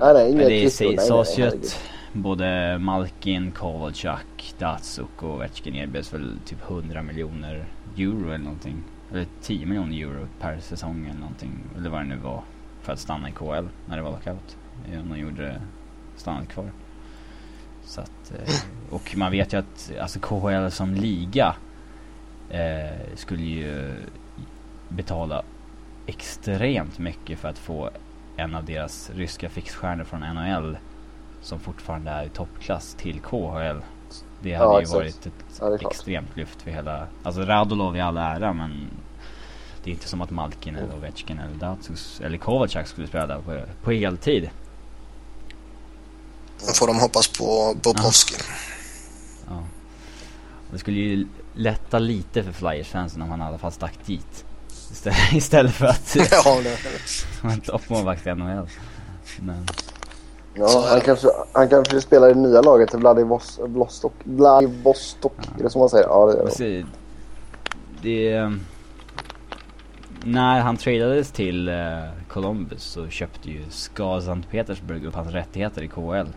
Nej, nej, inget Men det sades ju att både Malkin, Kovalchuk, Datsuk och Ovechkin erbjöds väl typ 100 miljoner euro eller någonting. Eller 10 miljoner euro per säsong eller någonting. Eller vad det nu var. För att stanna i KL när det var lockout. Om de gjorde det, stannat kvar. Så att, eh, och man vet ju att alltså KHL som liga eh, skulle ju betala extremt mycket för att få en av deras ryska fixstjärnor från NHL som fortfarande är i toppklass till KHL. Det hade ja, ju varit ett ja, extremt lyft för hela... Alltså Radulov i all ära men det är inte som att Malkin mm. eller Ovechkin eller Datsus eller Kovalchuk skulle spela där på, på heltid. Då får de hoppas på Bobrovski. Ja. ja. Det skulle ju lätta lite för Flyers-fansen om han i alla fall stack dit. Istället, (laughs) istället för att ja, vara (laughs) en toppmålvakt i NHL. Men... Ja, han kanske, han kanske spelar i det nya laget i Vladivostok. Vladivostok, ja. är det som man säger? Ja, det är det. det ehm, när han tradades till uh, Columbus så köpte ju SKA Sankt Petersburg upp hans rättigheter i KHL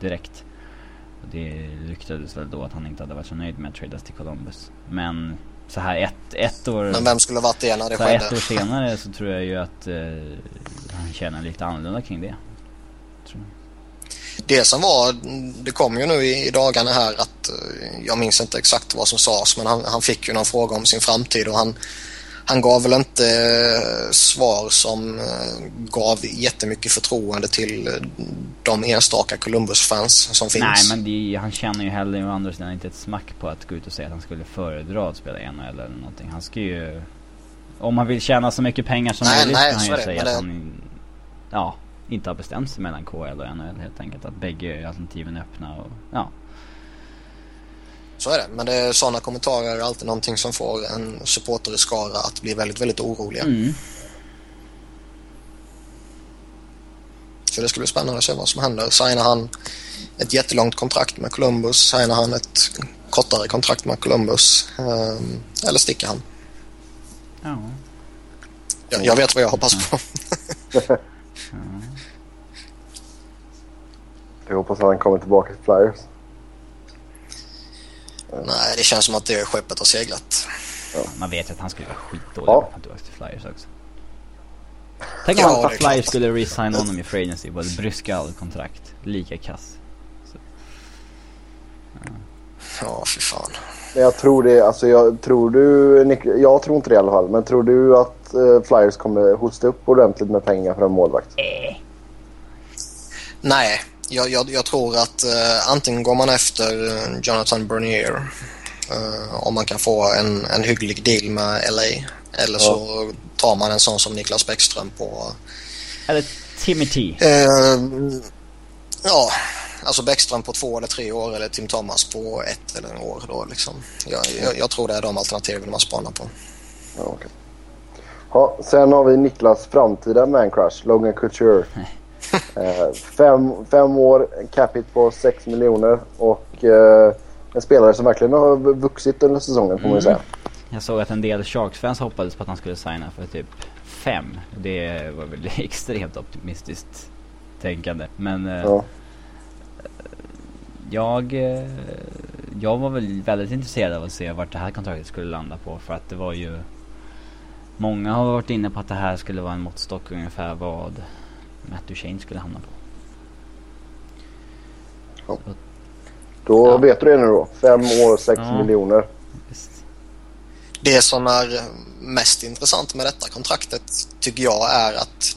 direkt. Det ryktades väl då att han inte hade varit så nöjd med att tradas till Columbus. Men så här ett, ett år... Men vem skulle varit det när det skedde? ett år senare så tror jag ju att uh, han känner lite annorlunda kring det. Det som var, det kom ju nu i, dagarna här att, uh, jag minns inte exakt vad som sades, men han, han fick ju någon fråga om sin framtid och han han gav väl inte eh, svar som eh, gav jättemycket förtroende till eh, de enstaka Columbus-fans som finns. Nej, men det, han känner ju heller å andra sidan inte ett smack på att gå ut och säga att han skulle föredra att spela NHL eller någonting. Han ska ju... Om han vill tjäna så mycket pengar som möjligt kan han ju det, säga att han... Ja, inte har bestämt sig mellan KL och NHL helt enkelt. Att bägge alternativen är öppna och ja. Så är det, men det är sådana kommentarer är alltid någonting som får en supporter i skara att bli väldigt, väldigt oroliga. Mm. Så det ska bli spännande att se vad som händer. Signar han ett jättelångt kontrakt med Columbus? Signar han ett kortare kontrakt med Columbus? Um, eller sticker han? Ja. Jag, jag vet vad jag hoppas på. ja. (laughs) Jag hoppas att han kommer tillbaka till Flyers. Nej, det känns som att det skeppet har seglat. Ja. Man vet ju att han skulle vara skitdålig ja. om han tillbaka till Flyers också. Tänk om ja, Flyers skulle resigna honom i Free Agency på ett Bryscal-kontrakt. Lika kass. Så. Ja. ja, fy fan. Men jag tror det, alltså jag tror du, Nick, jag tror inte det i alla fall, men tror du att uh, Flyers kommer hosta upp ordentligt med pengar för en målvakt? Äh. Nej, jag, jag, jag tror att uh, antingen går man efter uh, Jonathan Bernier uh, om man kan få en, en hygglig deal med LA eller ja. så tar man en sån som Niklas Bäckström på... Eller Timmy T. ja, alltså Bäckström på två eller tre år eller Tim Thomas på ett eller en år då liksom. Jag, jag, jag tror det är de alternativen man spanar på. Ja, okay. ja, sen har vi Niklas framtida man crush, Logan Couture. (laughs) Eh, fem, fem år, en capita på 6 miljoner och eh, en spelare som verkligen har vuxit under säsongen får man ju mm. säga. Jag såg att en del Sharks-fans hoppades på att han skulle signa för typ fem. Det var väl (laughs) extremt optimistiskt tänkande. Men eh, ja. jag, eh, jag var väl väldigt intresserad av att se vart det här kontraktet skulle landa på. För att det var ju Många har varit inne på att det här skulle vara en måttstock ungefär vad Matt Duchene skulle hamna på. Ja. Då Ja. vet du det nu då. Fem år, sex Ja. miljoner. Visst. Det som är mest intressant med detta kontraktet tycker jag är att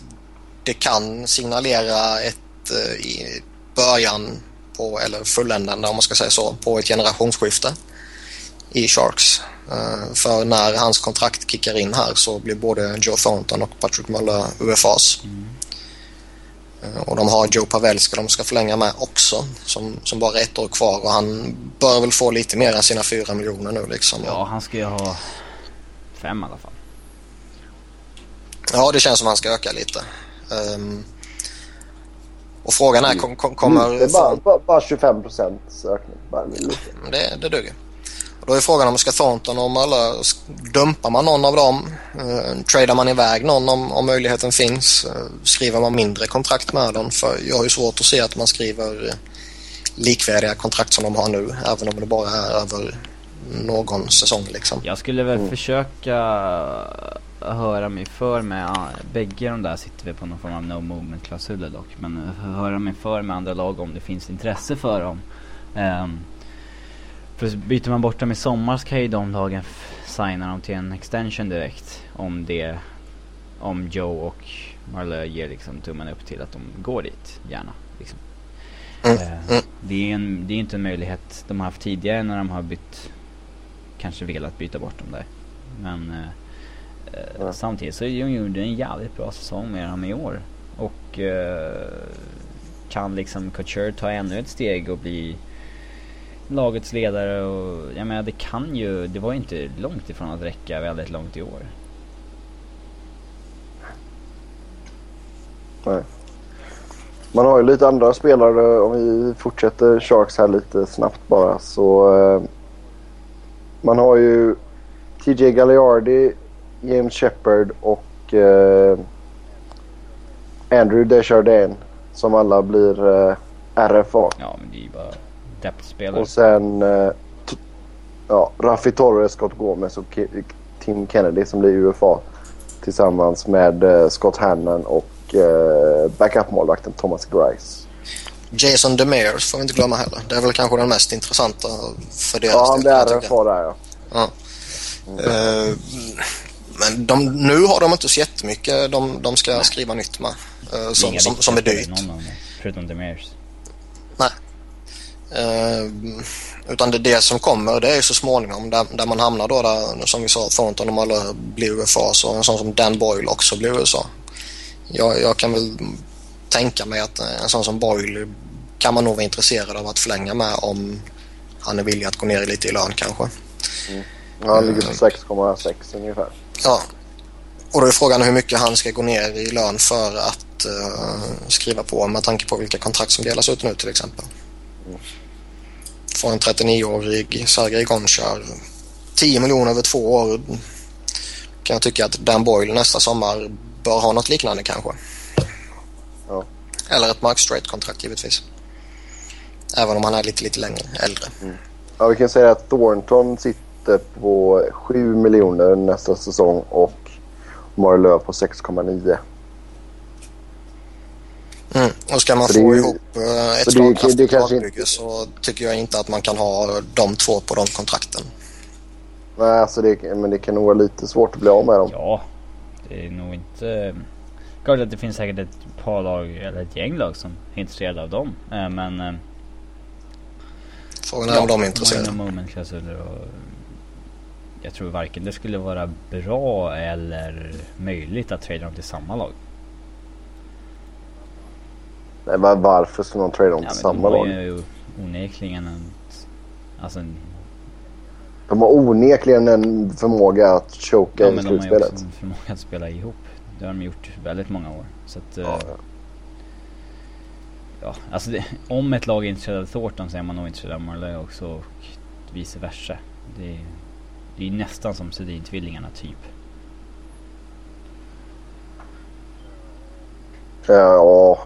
det kan signalera ett eh, i början på, eller fulländande om man ska säga så, på ett generationsskifte i Sharks. Eh, För när hans kontrakt kickar in här så blir både Joe Thornton och Patrick Muller UFAs. Eh, Och de har Joe Pavelski de ska förlänga med också som, som bara är ett år kvar och han bör väl få lite mer än sina fyra miljoner nu liksom. Ja, han ska ju ha fem i alla fall. Ja, det känns som han ska öka lite. Ehm, och frågan är, kom, kom, kommer... Det är bara, bara, bara 25 procents ökning. Bara lite. Det, det duger. Då är frågan om ska Thornton och Möller, dumpar man någon av dem? Uh, tradar man iväg någon om, om möjligheten finns? Eh, skriver man mindre kontrakt med dem? För jag har ju svårt att se att man skriver eh, likvärdiga kontrakt som de har nu, även om det bara är över någon säsong liksom. Jag skulle väl Mm. försöka höra mig för med, bägge de där sitter vi på någon form av no movement klausuler dock. Men eh, höra mig för med andra lag om det finns intresse för dem. Um, för byter man bort dem i sommar så kan ju de lagen signa dem till en extension direkt. Om det, om Joe och Marlö ger liksom tummen upp till att de går dit, gärna. Liksom. Mm, Eh, mm. Det är är inte en möjlighet de har haft tidigare när de har bytt, kanske velat byta bort dem där. Men eh, eh, Ja. samtidigt så gjorde en jävligt bra säsong med dem i år. Och eh, kan liksom Couture ta ännu ett steg och bli lagets ledare och jag menar det kan ju, det var ju inte långt ifrån att räcka väldigt långt i år. Nej. Man har ju lite andra spelare. Om vi fortsätter Sharks här lite snabbt bara. Så eh, Man har ju TJ Galliardi, James Shepard och eh, Andrew Desjardins. Som alla blir eh, RFA. Ja men det är ju bara depth-spelare. Och sen eh, ja, Raffi Torres, Scott Gomez och Tim Kennedy som blir UFA. Tillsammans med eh, Scott Hannon och eh, backup-målvakten Thomas Grice. Jason Demers får vi inte glömma heller. Det är väl kanske den mest intressanta för deras Ja, han blir. RFA där ja. Ja. Eh, men de, nu har de inte så jättemycket de, de ska skriva nytt med. eh, som, som, som är dyrt. Någon förutom Demers. Eh, utan det, det som kommer det är så småningom där, där man hamnar då där som vi sa Thornton och alla blir UFA så en sån som Dan Boyle också blir USA. Jag, jag kan väl tänka mig att en sån som Boyle kan man nog vara intresserad av att förlänga med om han är villig att gå ner lite i lön kanske. Han ligger på 6,6 ungefär. Ja. Och då är frågan hur mycket han ska gå ner i lön för att eh, skriva på med tanke på vilka kontrakt som delas ut nu till exempel. Får en 39-årig Sergej Gonchar 10 miljoner över två år kan jag tycka att Dan Boyle nästa sommar bör ha något liknande kanske. Ja. Eller ett Mark Straight-kontrakt givetvis. Även om han är lite, lite längre, äldre. Ja, vi kan säga att Thornton sitter på 7 miljoner nästa säsong och Marlö på 6,9. Mm. Och ska man Så få ihop eh, ett det är- det slagkraftigt lagbygge så tycker jag inte att man kan ha de två på de kontrakten. Nej, alltså det, men det kan nog vara lite svårt att bli av med dem. Ja, det är nog inte... Klart att det finns säkert ett par lag, eller ett gäng lag som är intresserade av dem. Eh, Men... eh, Frågan är om de är intresserade. moment. Jag tror varken det skulle vara bra eller möjligt att trada dem till samma lag. Nej, var, varför skulle någon trada dem Ja, till men de samma har lag? ju onekligen en... Alltså en... De har onekligen en förmåga att choka Ja, i men de har ju slutspelet. också en förmåga att spela ihop. Det har de gjort väldigt många år. Så att... Ja, eh, Ja, alltså det, om ett lag är intresserad av Thornton så är man nog intresserad av Marley också och vice versa. Det, är- det är nästan som Sedin-tvillingarna typ. Ja,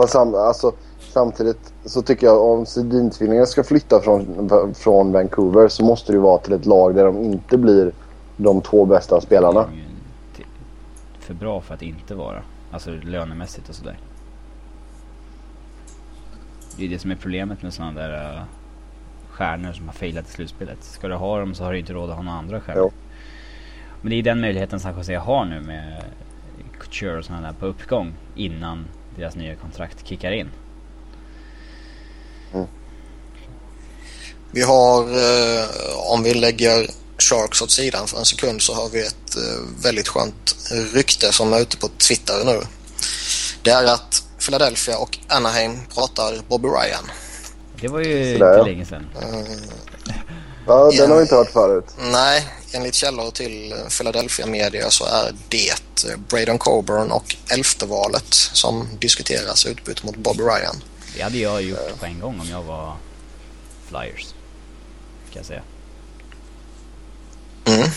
fast sam, alltså, samtidigt så tycker jag om Sedin-tvillingarna ska flytta från, från Vancouver så måste det ju vara till ett lag där de inte blir de två bästa spelarna. Till- för bra för att inte vara. Alltså lönemässigt och sådär. Det är det som är problemet med sådana där uh, stjärnor som har failat i slutspelet. Ska du ha dem så har du inte råd att ha några andra stjärnor. Jo. Men det är den möjligheten San Jose har nu med Couture och sådana där på uppgång innan deras nya kontrakt kickar in. Vi har, eh, om vi lägger Sharks åt sidan för en sekund så har vi ett eh, väldigt skönt rykte som är ute på Twitter nu. Det är att Philadelphia och Anaheim pratar Bobby Ryan. Det var ju Sådär, inte länge sedan. Ja, Ja. den har vi inte hört förut. Nej, enligt källor till Philadelphia Media så är det eh, Braden Coburn och elfte valet som diskuteras utbyte mot Bobby Ryan. Det hade jag gjort på en gång om jag var Flyers. Kan jag säga. Mm.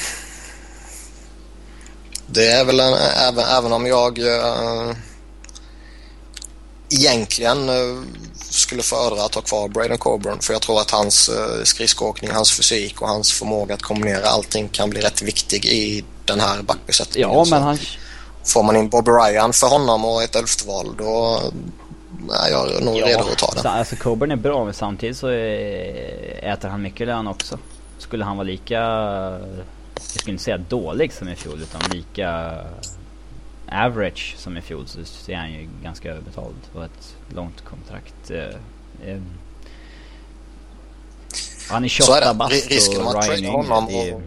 Det är väl en, även, även om jag eh, egentligen eh, skulle föredra att ha kvar Braden Coburn för jag tror att hans eh, skridskoåkning, hans fysik och hans förmåga att kombinera allting kan bli rätt viktig i den här backbesättningen. Ja, men han... Får man in Bobby Ryan för honom och ett elfte val då är jag nog redo att ta det. alltså Coburn är bra men samtidigt så eh, äter han mycket lön också. Skulle han vara lika, jag skulle inte säga dålig som i fjol utan lika average som i fjol så ser han ju ganska överbetald och ett långt kontrakt. Eh, eh, han är Så är 28 det. bast och Ryan är honom är, och-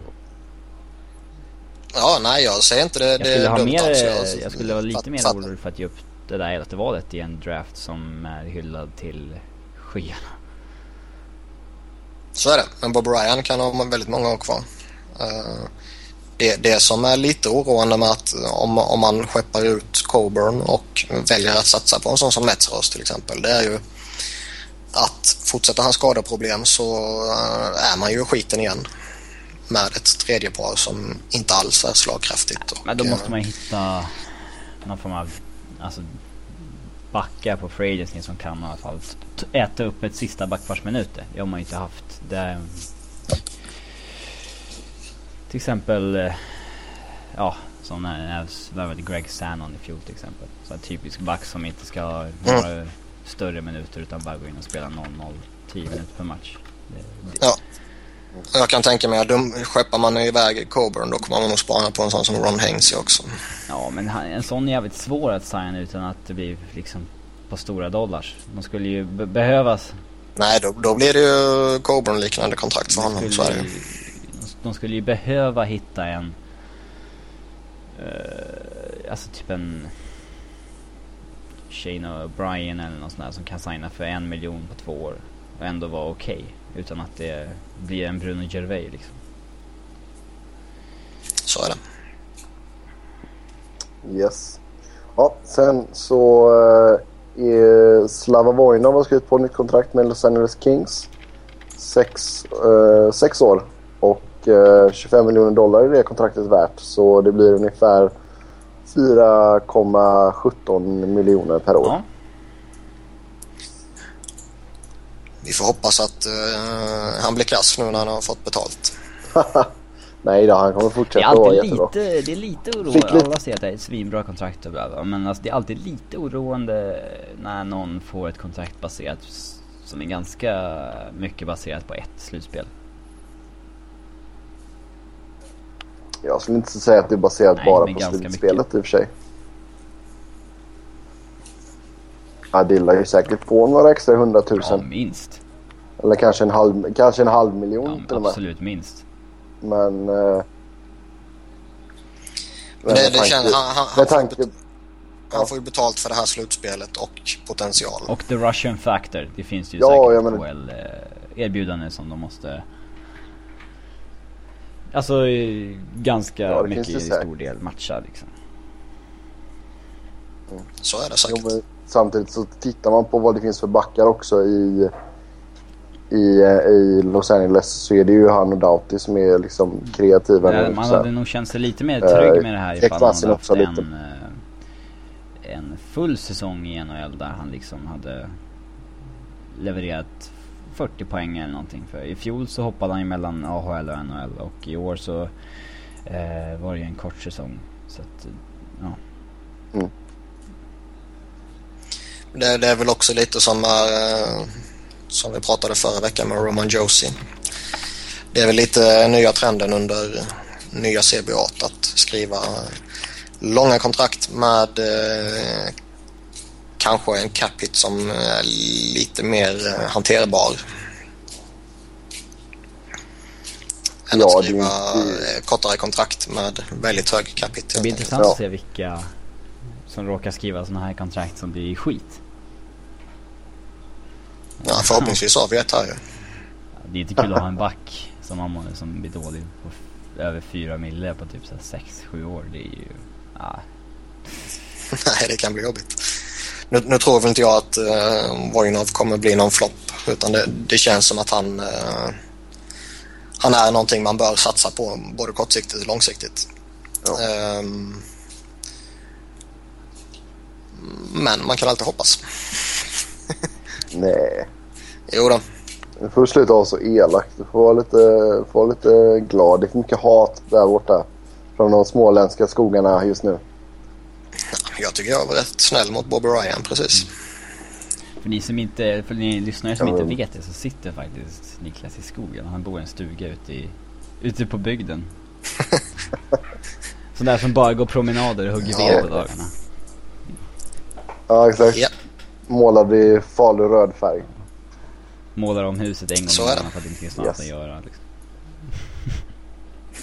Ja, nej jag säger inte det. jag det skulle ha mer, alls. jag skulle vara lite mer orolig för att ge upp det där elfte valet i en draft som är hyllad till skyarna. Så är det. Men Bob Ryan kan ha väldigt många år kvar. Eh, det, det som är lite oroande med att om, om man skeppar ut Coburn och väljer att satsa på en sån som Metros till exempel. Det är ju att fortsätter hans skadeproblem så eh, är man ju skiten igen. Med ett tredje par som inte alls är slagkraftigt. Och, Men då eh, måste man ju hitta någon form av alltså, backar på free som kan i alla fall äta upp ett sista backparsminuter. Det har man ju inte haft. Det till exempel, eh, ja, som när jag värvade Greg Sannon i fjol till exempel. Så en typisk back som inte ska ha några större minuter utan bara gå in och spela 0-0 10 minuter per match. Det, det, Ja. Jag kan tänka mig att skeppar man iväg Coburn då kommer man nog spana på en sån som Ron Hainsey också. Ja men han, en sån är jävligt svår att signa utan att det blir liksom på stora dollars. De skulle ju be- behövas. Nej, då, då blir det ju Coburn-liknande kontrakt för honom. Så är det ju. De- skulle ju behöva hitta en... Uh, alltså typ en... Shane O'Brien eller något sånt där som kan signa för en miljon på två år. Och ändå vara okej. utan att det blir en Bruno Gervais liksom. Så är det. Yes. Ja, sen så eh, Slava Vojnov har skrivit på ett nytt kontrakt med Los Angeles Kings. Sex, eh, sex år och eh, 25 miljoner dollar är det kontraktet värt. Så det blir ungefär 4,17 miljoner per år. Ja, Vi får hoppas att eh, han blir klass nu när han har fått betalt. (laughs) Nej då, han kommer det är fortsätta vara alltid jättebra. lite, det är lite Fick oroande. lite- Alla säger att det är ett svinbra kontrakt och bla bla. Men alltså det är alltid lite oroande när någon får ett kontrakt baserat som är ganska mycket baserat på ett slutspel. Jag skulle inte säga att det är baserat Nej, bara men på slutspelet i och för sig. Adilla är ju säkert på några extra Ja, hundratusen. minst. Eller kanske en halv, kanske en halv miljon Ja, till absolut minst. Men... Eh, Men det, det känner, han, han, får, tanke, bet- han får ju betalt för det här slutspelet och potential. Och the Russian factor. Det finns ju Ja, säkert jag menar- KL eh, erbjudanden som de måste... Alltså eh, ganska Ja, det mycket stor del matcha liksom. Så är det jo, säkert. men samtidigt så tittar man på vad det finns för backar också i, i, eh, i Los Angeles så är det ju han och Doughty som är liksom kreativa. Nu, man hade nog känt sig lite mer trygg Eh, med det här ifall han hade haft en, lite. en full säsong i NHL där han liksom hade levererat 40 poäng eller någonting. För i fjol så hoppade han ju mellan AHL och NHL och i år så eh, var det ju en kort säsong. Så att, ja. Mm. Det, det är väl också lite som är, som vi pratade förra veckan med Roman Josie. Det är väl lite nya trenden under nya CBA att skriva långa kontrakt med äh, kanske en cap hit som är lite mer eh, hanterbar. Än Ja, att det skriva inte- eh, kortare kontrakt med väldigt hög cap hit. Det blir intressant Ja. att se vilka som råkar skriva såna här kontrakt som blir skit. Ja, förhoppningsvis har vi ett här ju. Det är inte kul att ha en back som, har, som blir dålig på över 4 mille på typ 6-7 år. Det är ju... Ja, (laughs) Nej, det kan bli jobbigt. Nu, nu tror väl inte jag att uh, Vojnov kommer bli någon flopp utan det, det känns som att han, eh, han är någonting man bör satsa på både kortsiktigt och långsiktigt. Ja. Ehm, men man kan alltid hoppas. (laughs) Nej. Jo då. Nu får du sluta vara så elak. Du får vara lite, får vara lite glad. Det är för mycket hat där borta. Från de småländska skogarna just nu. Jag tycker jag var rätt snäll mot Bobby Ryan precis. För ni som inte, för ni lyssnare som inte vet det så sitter faktiskt Niklas i skogen. Han bor i en stuga ute i, ute på bygden. (laughs) Sån där som bara går promenader och hugger Ja. ved på dagarna. Ja, exakt. Ja. Målad i farlig röd färg. Målar om huset en gång Så i är det. för att det inte finns något Yes. att göra liksom.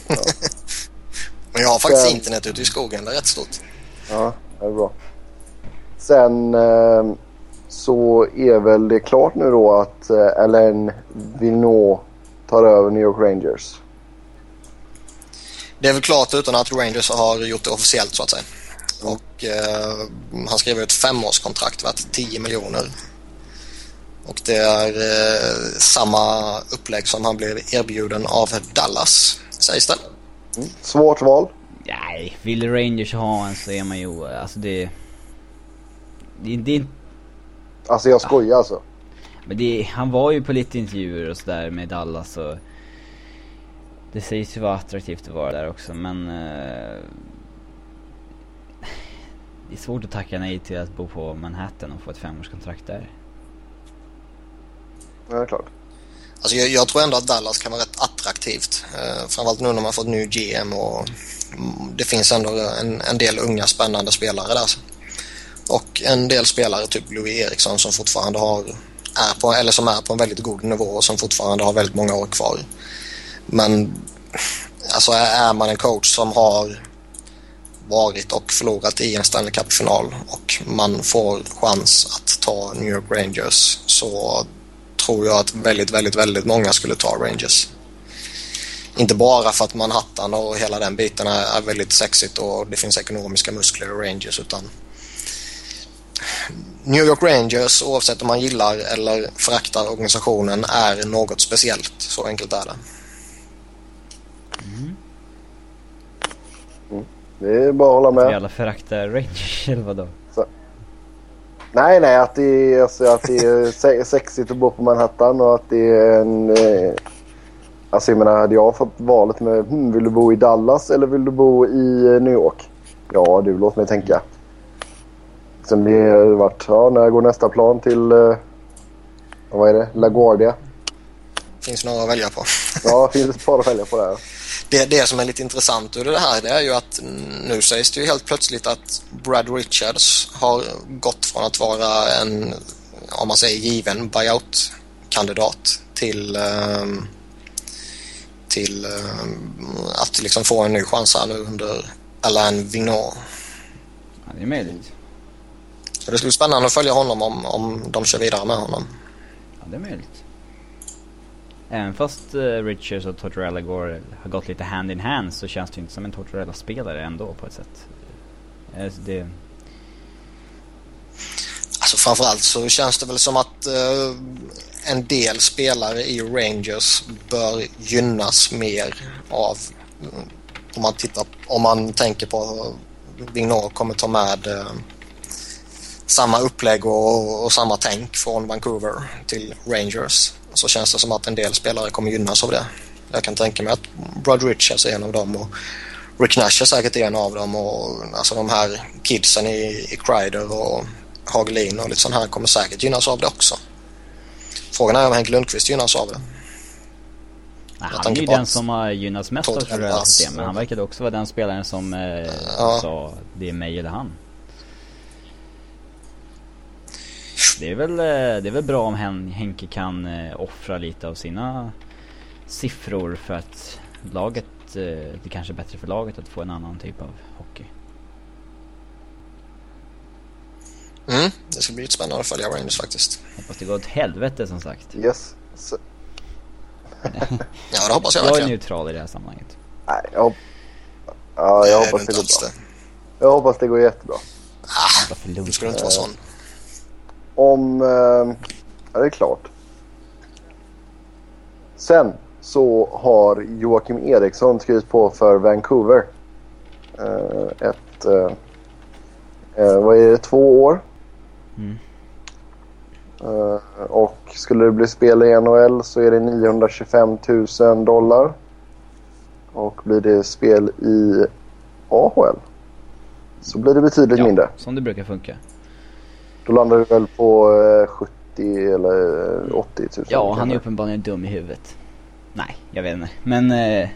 (laughs) Men jag har faktiskt internet ute i skogen. Det är rätt stort. Ja, det är bra. Sen eh, så är väl det klart nu då att eh, Alain Vigneault tar över New York Rangers. Det är väl klart utan att Rangers har gjort det officiellt så att säga. Och eh, han skriver ett femårskontrakt värt 10 miljoner. Och det är eh, samma upplägg som han blev erbjuden av Dallas, sägs det. Svårt val. Nej, vill Rangers ha en så är man ju, alltså det... Det, det är inte Alltså jag skojar alltså. Men det, han var ju på lite intervjuer och sådär med Dallas och Det sägs ju vara attraktivt att vara där också men eh, Det är svårt att tacka nej till att bo på Manhattan och få ett femårskontrakt där. Ja, det är klart. Alltså jag, jag tror ändå att Dallas kan vara rätt attraktivt. Eh, framförallt nu när man fått ny GM och mm, Mm, det finns ändå en, en del unga spännande spelare där. Och en del spelare, typ Louis Eriksson som fortfarande har, är på, eller som är på en väldigt god nivå och som fortfarande har väldigt många år kvar. Men alltså är man en coach som har varit och förlorat i en Stanley Cup-final och man får chans att ta New York Rangers så tror jag att väldigt, väldigt, väldigt många skulle ta Rangers. Inte bara för att Manhattan och hela den biten är, är väldigt sexigt och det finns ekonomiska muskler i Rangers utan New York Rangers, oavsett om man gillar eller föraktar organisationen, är något speciellt. Så enkelt är det. Det är bara att hålla Att med. alla föraktar Rangers (laughs) eller vadå? Nej, nej. Att det är, alltså, att det är se- sexigt att bo på Manhattan och att det är en... Alltså jag menar, hade jag fått valet med hmm, vill du bo i Dallas eller vill du bo i eh, New York? Ja du, låt mig tänka. Sen det har varit, ja när går nästa plan till... Eh, vad är det? LaGuardia? finns några att välja på. Ja, finns ett par att välja på där. Det, det som är lite intressant ur det här det är ju att nu sägs det ju helt plötsligt att Brad Richards har gått från att vara en, om man säger given buyout-kandidat till, ehm, till ehm, att liksom få en ny chans här nu under Alain Vigneault. Ja, det är möjligt. Så det skulle bli spännande att följa honom om, om de kör vidare med honom. Ja, det är möjligt. Även fast uh, Richards och Tortorella går, har gått lite hand in hand så känns det inte som en Tortorella-spelare ändå på ett sätt. Eh, så det, Alltså framförallt så känns det väl som att eh, en del spelare i Rangers bör gynnas mer av om man tittar om man tänker på Vignor kommer ta med eh, samma upplägg och, och samma tänk från Vancouver till Rangers så känns det som att en del spelare kommer gynnas av det. Jag kan tänka mig att Brad Richards är en av dem och Rick Nash är säkert en av dem och alltså de här kidsen i, i Kreider och Hagelin och lite sånt här kommer säkert gynnas av det också. Frågan är om Henke Lundqvist gynnas av det. Nej, han är ju den som har gynnats mest av det system. Men han verkade också vara den spelaren som eh, ja. sa det är mig eller han. Det är väl, eh, det är väl bra om Henke kan eh, offra lite av sina siffror för att laget, eh, det kanske är bättre för laget att få en annan typ av hockey. Mm, det ska bli spännande att följa Rangers faktiskt. Hoppas det går åt helvete som sagt. Yes. Så... (laughs) ja, det hoppas jag Jag verkligen. är neutral i det här sammanhanget. Nej, jag, ja, jag hoppas det går bra. Det. Jag hoppas det går jättebra. Ah, du skulle inte vara sån. Om... Eh, ja, det är klart. Sen så har Joakim Eriksson skrivit på för Vancouver. Eh, ett... Eh, eh vad är det? Två år. Mm. Uh, och skulle det bli spel i NHL så är det 925 000 dollar. Och blir det spel i AHL så blir det betydligt ja, mindre. som det brukar funka. Då landar det väl på uh, 70 eller 80 000. Ja, han är uppenbarligen dum i huvudet. Nej, jag vet inte. Men uh,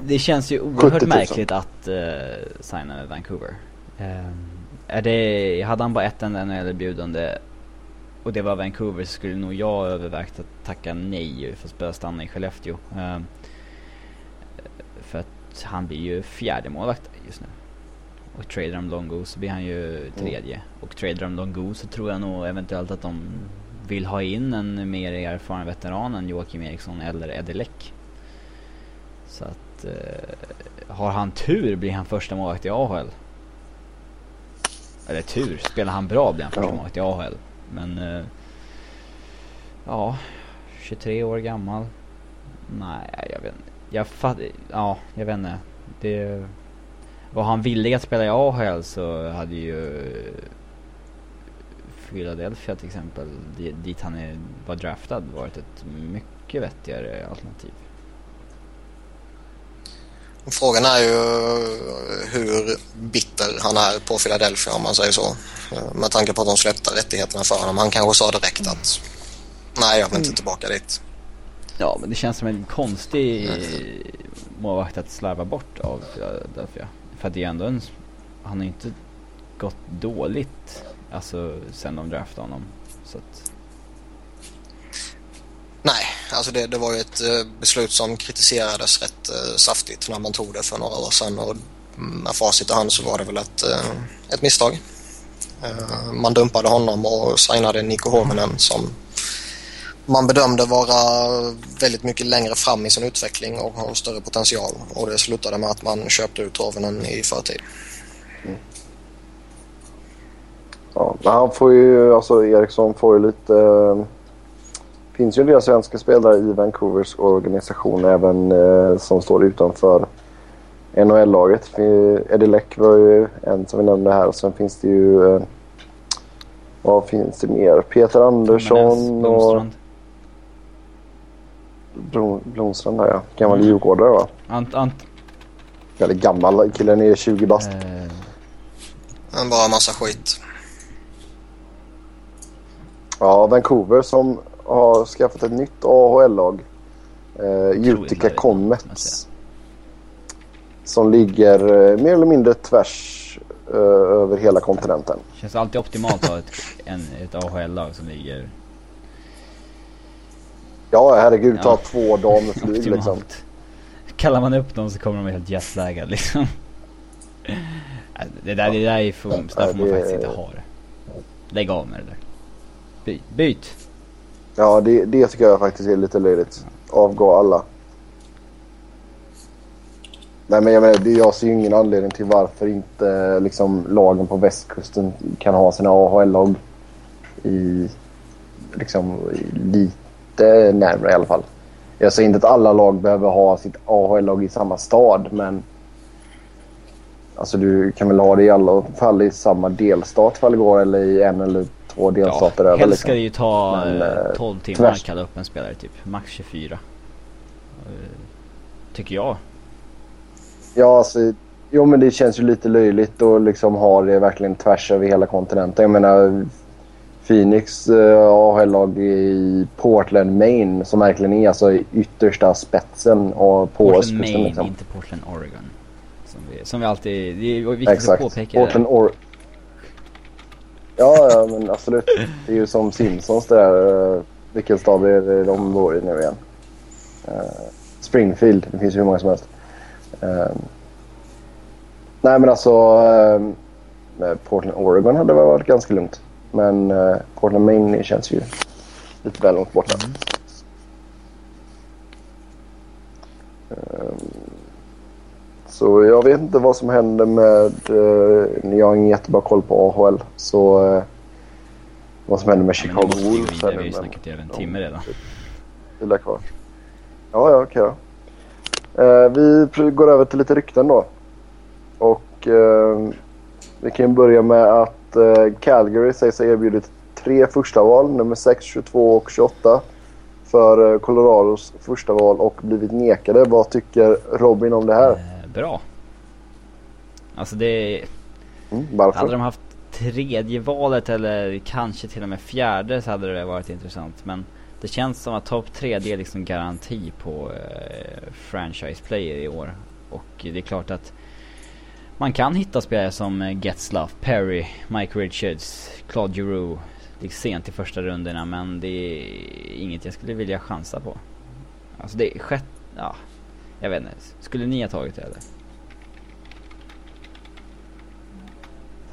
(laughs) det känns ju oerhört märkligt att signa med Vancouver. Um, är det, hade han bara ett enda NHL-erbjudande och det var Vancouver så skulle nog jag övervägt att tacka nej för att spela stanna i Skellefteå. Uh, för att han blir ju fjärde målvakt just nu. Och trader de Longo så blir han ju tredje. Mm. Och trader de Longo så tror jag nog eventuellt att de vill ha in en mer erfaren veteran än Joakim Eriksson eller Eddie Leck. Så att uh, har han tur blir han första målvakt i AHL. Eller tur, spelar han bra blir han första målvakt i AHL. Men... Uh, ja, 23 år gammal. Nej, jag vet inte. Jag fatt, Ja, jag vet inte. Det... Var han villig att spela i AHL så hade ju Philadelphia till exempel, dit han är, var draftad, varit ett mycket vettigare alternativ. Frågan är ju hur bitter han är på Philadelphia om man säger så. Med tanke på att de släppte rättigheterna för honom. Han kanske sa direkt att nej, jag vill inte mm. tillbaka dit. Ja, men det känns som en konstig mm. målvakt att slarva bort av Philadelphia. För att det är ändå en... Han har inte gått dåligt, alltså sen de draftade honom. Så att... Alltså det, det var ju ett eh, beslut som kritiserades rätt eh, saftigt när man tog det för några år sedan och med facit i hand så var det väl ett, eh, ett misstag. Man dumpade honom och signade Niko Hominen som man bedömde vara väldigt mycket längre fram i sin utveckling och har större potential. Och det slutade med att man köpte ut Hovinen i förtid. Mm. Ja, han får ju, alltså Eriksson får ju lite finns ju en del svenska spelare i Vancouvers organisation även eh, som står utanför NHL-laget. Eddie Leck var ju en som vi nämnde här och sen finns det ju... Eh, vad finns det mer? Peter Andersson och... Blom, Blomstrand där ja. Gammal mm. djurgårdare va? Ant, ant. Eller gammal. Killen är 20 bast. Eh. Han bara massa skit. Ja, Vancouver som har skaffat ett nytt AHL-lag. Eh, Utica Comets. Som ligger eh, mer eller mindre tvärs eh, över hela kontinenten. Känns alltid optimalt att ha ett, en, ett AHL-lag som ligger... Ja, herregud. Ja. Ta två dagar med flyg liksom. Kallar man upp dem så kommer de helt jetlaggade liksom. Det där, det där är fums. Där får man faktiskt inte ha det. Lägg av med det där. By, byt! Ja, det, det tycker jag faktiskt är lite löjligt. Avgå alla. Nej men jag menar, jag ser ju ingen anledning till varför inte liksom, lagen på västkusten kan ha sina AHL-lag i, liksom, lite närmare i alla fall. Jag säger inte att alla lag behöver ha sitt AHL-lag i samma stad men alltså du kan väl ha det i alla fall i samma delstat ifall det går eller i en eller två delstater ja, över. Helst ska liksom. det ju ta Men, 12 eh, timmar att kalla upp en spelare typ. Max 24. Eh, tycker jag. Ja, alltså. Jo men det känns ju lite löjligt att liksom ha det verkligen tvärs över hela kontinenten. Jag menar Phoenix uh, AHL-lag i Portland, Maine som verkligen är alltså yttersta spetsen och på Portland, Maine, liksom. inte Portland, Oregon. Som vi, som vi alltid, det är viktigt Exakt. att påpeka Portland, or Ja, ja, men absolut. Det är ju som Simpsons det där. Uh, vilken stad är de bor i nu igen? Uh, Springfield. Det finns ju hur många som helst. Uh, nej, men alltså... Portland, Oregon hade väl varit ganska lugnt. Men Portland, Maine känns ju lite väl långt borta. Mm. Så jag vet inte vad som händer med... jag har ingen jättebra koll på AHL. Så vad som händer med Chicago Wolves. Vi har ju snackat i över en timme redan. Det är kvar. Ja, ja, okej då. Eh, vi går över till lite rykten då. Och eh, vi kan börja med att eh, Calgary sägs ha erbjudit tre första val, nummer 6, 22 och 28 för eh, Colorados första val och blivit nekade. Vad tycker Robin om det här? Bra. Alltså det... Mm, varför? Hade de haft tredje valet eller kanske till och med fjärde så hade det varit intressant. Men det känns som att topp tre det är liksom garanti på eh, franchise player i år. Och det är klart att man kan hitta spelare som eh, Getzlaff, Perry, Mike Richards, Claude Giroux liksom sent i första rundorna men det är inget jag skulle vilja chansa på. Alltså det är sjätte, ja, jag vet inte. Skulle ni ha tagit det eller?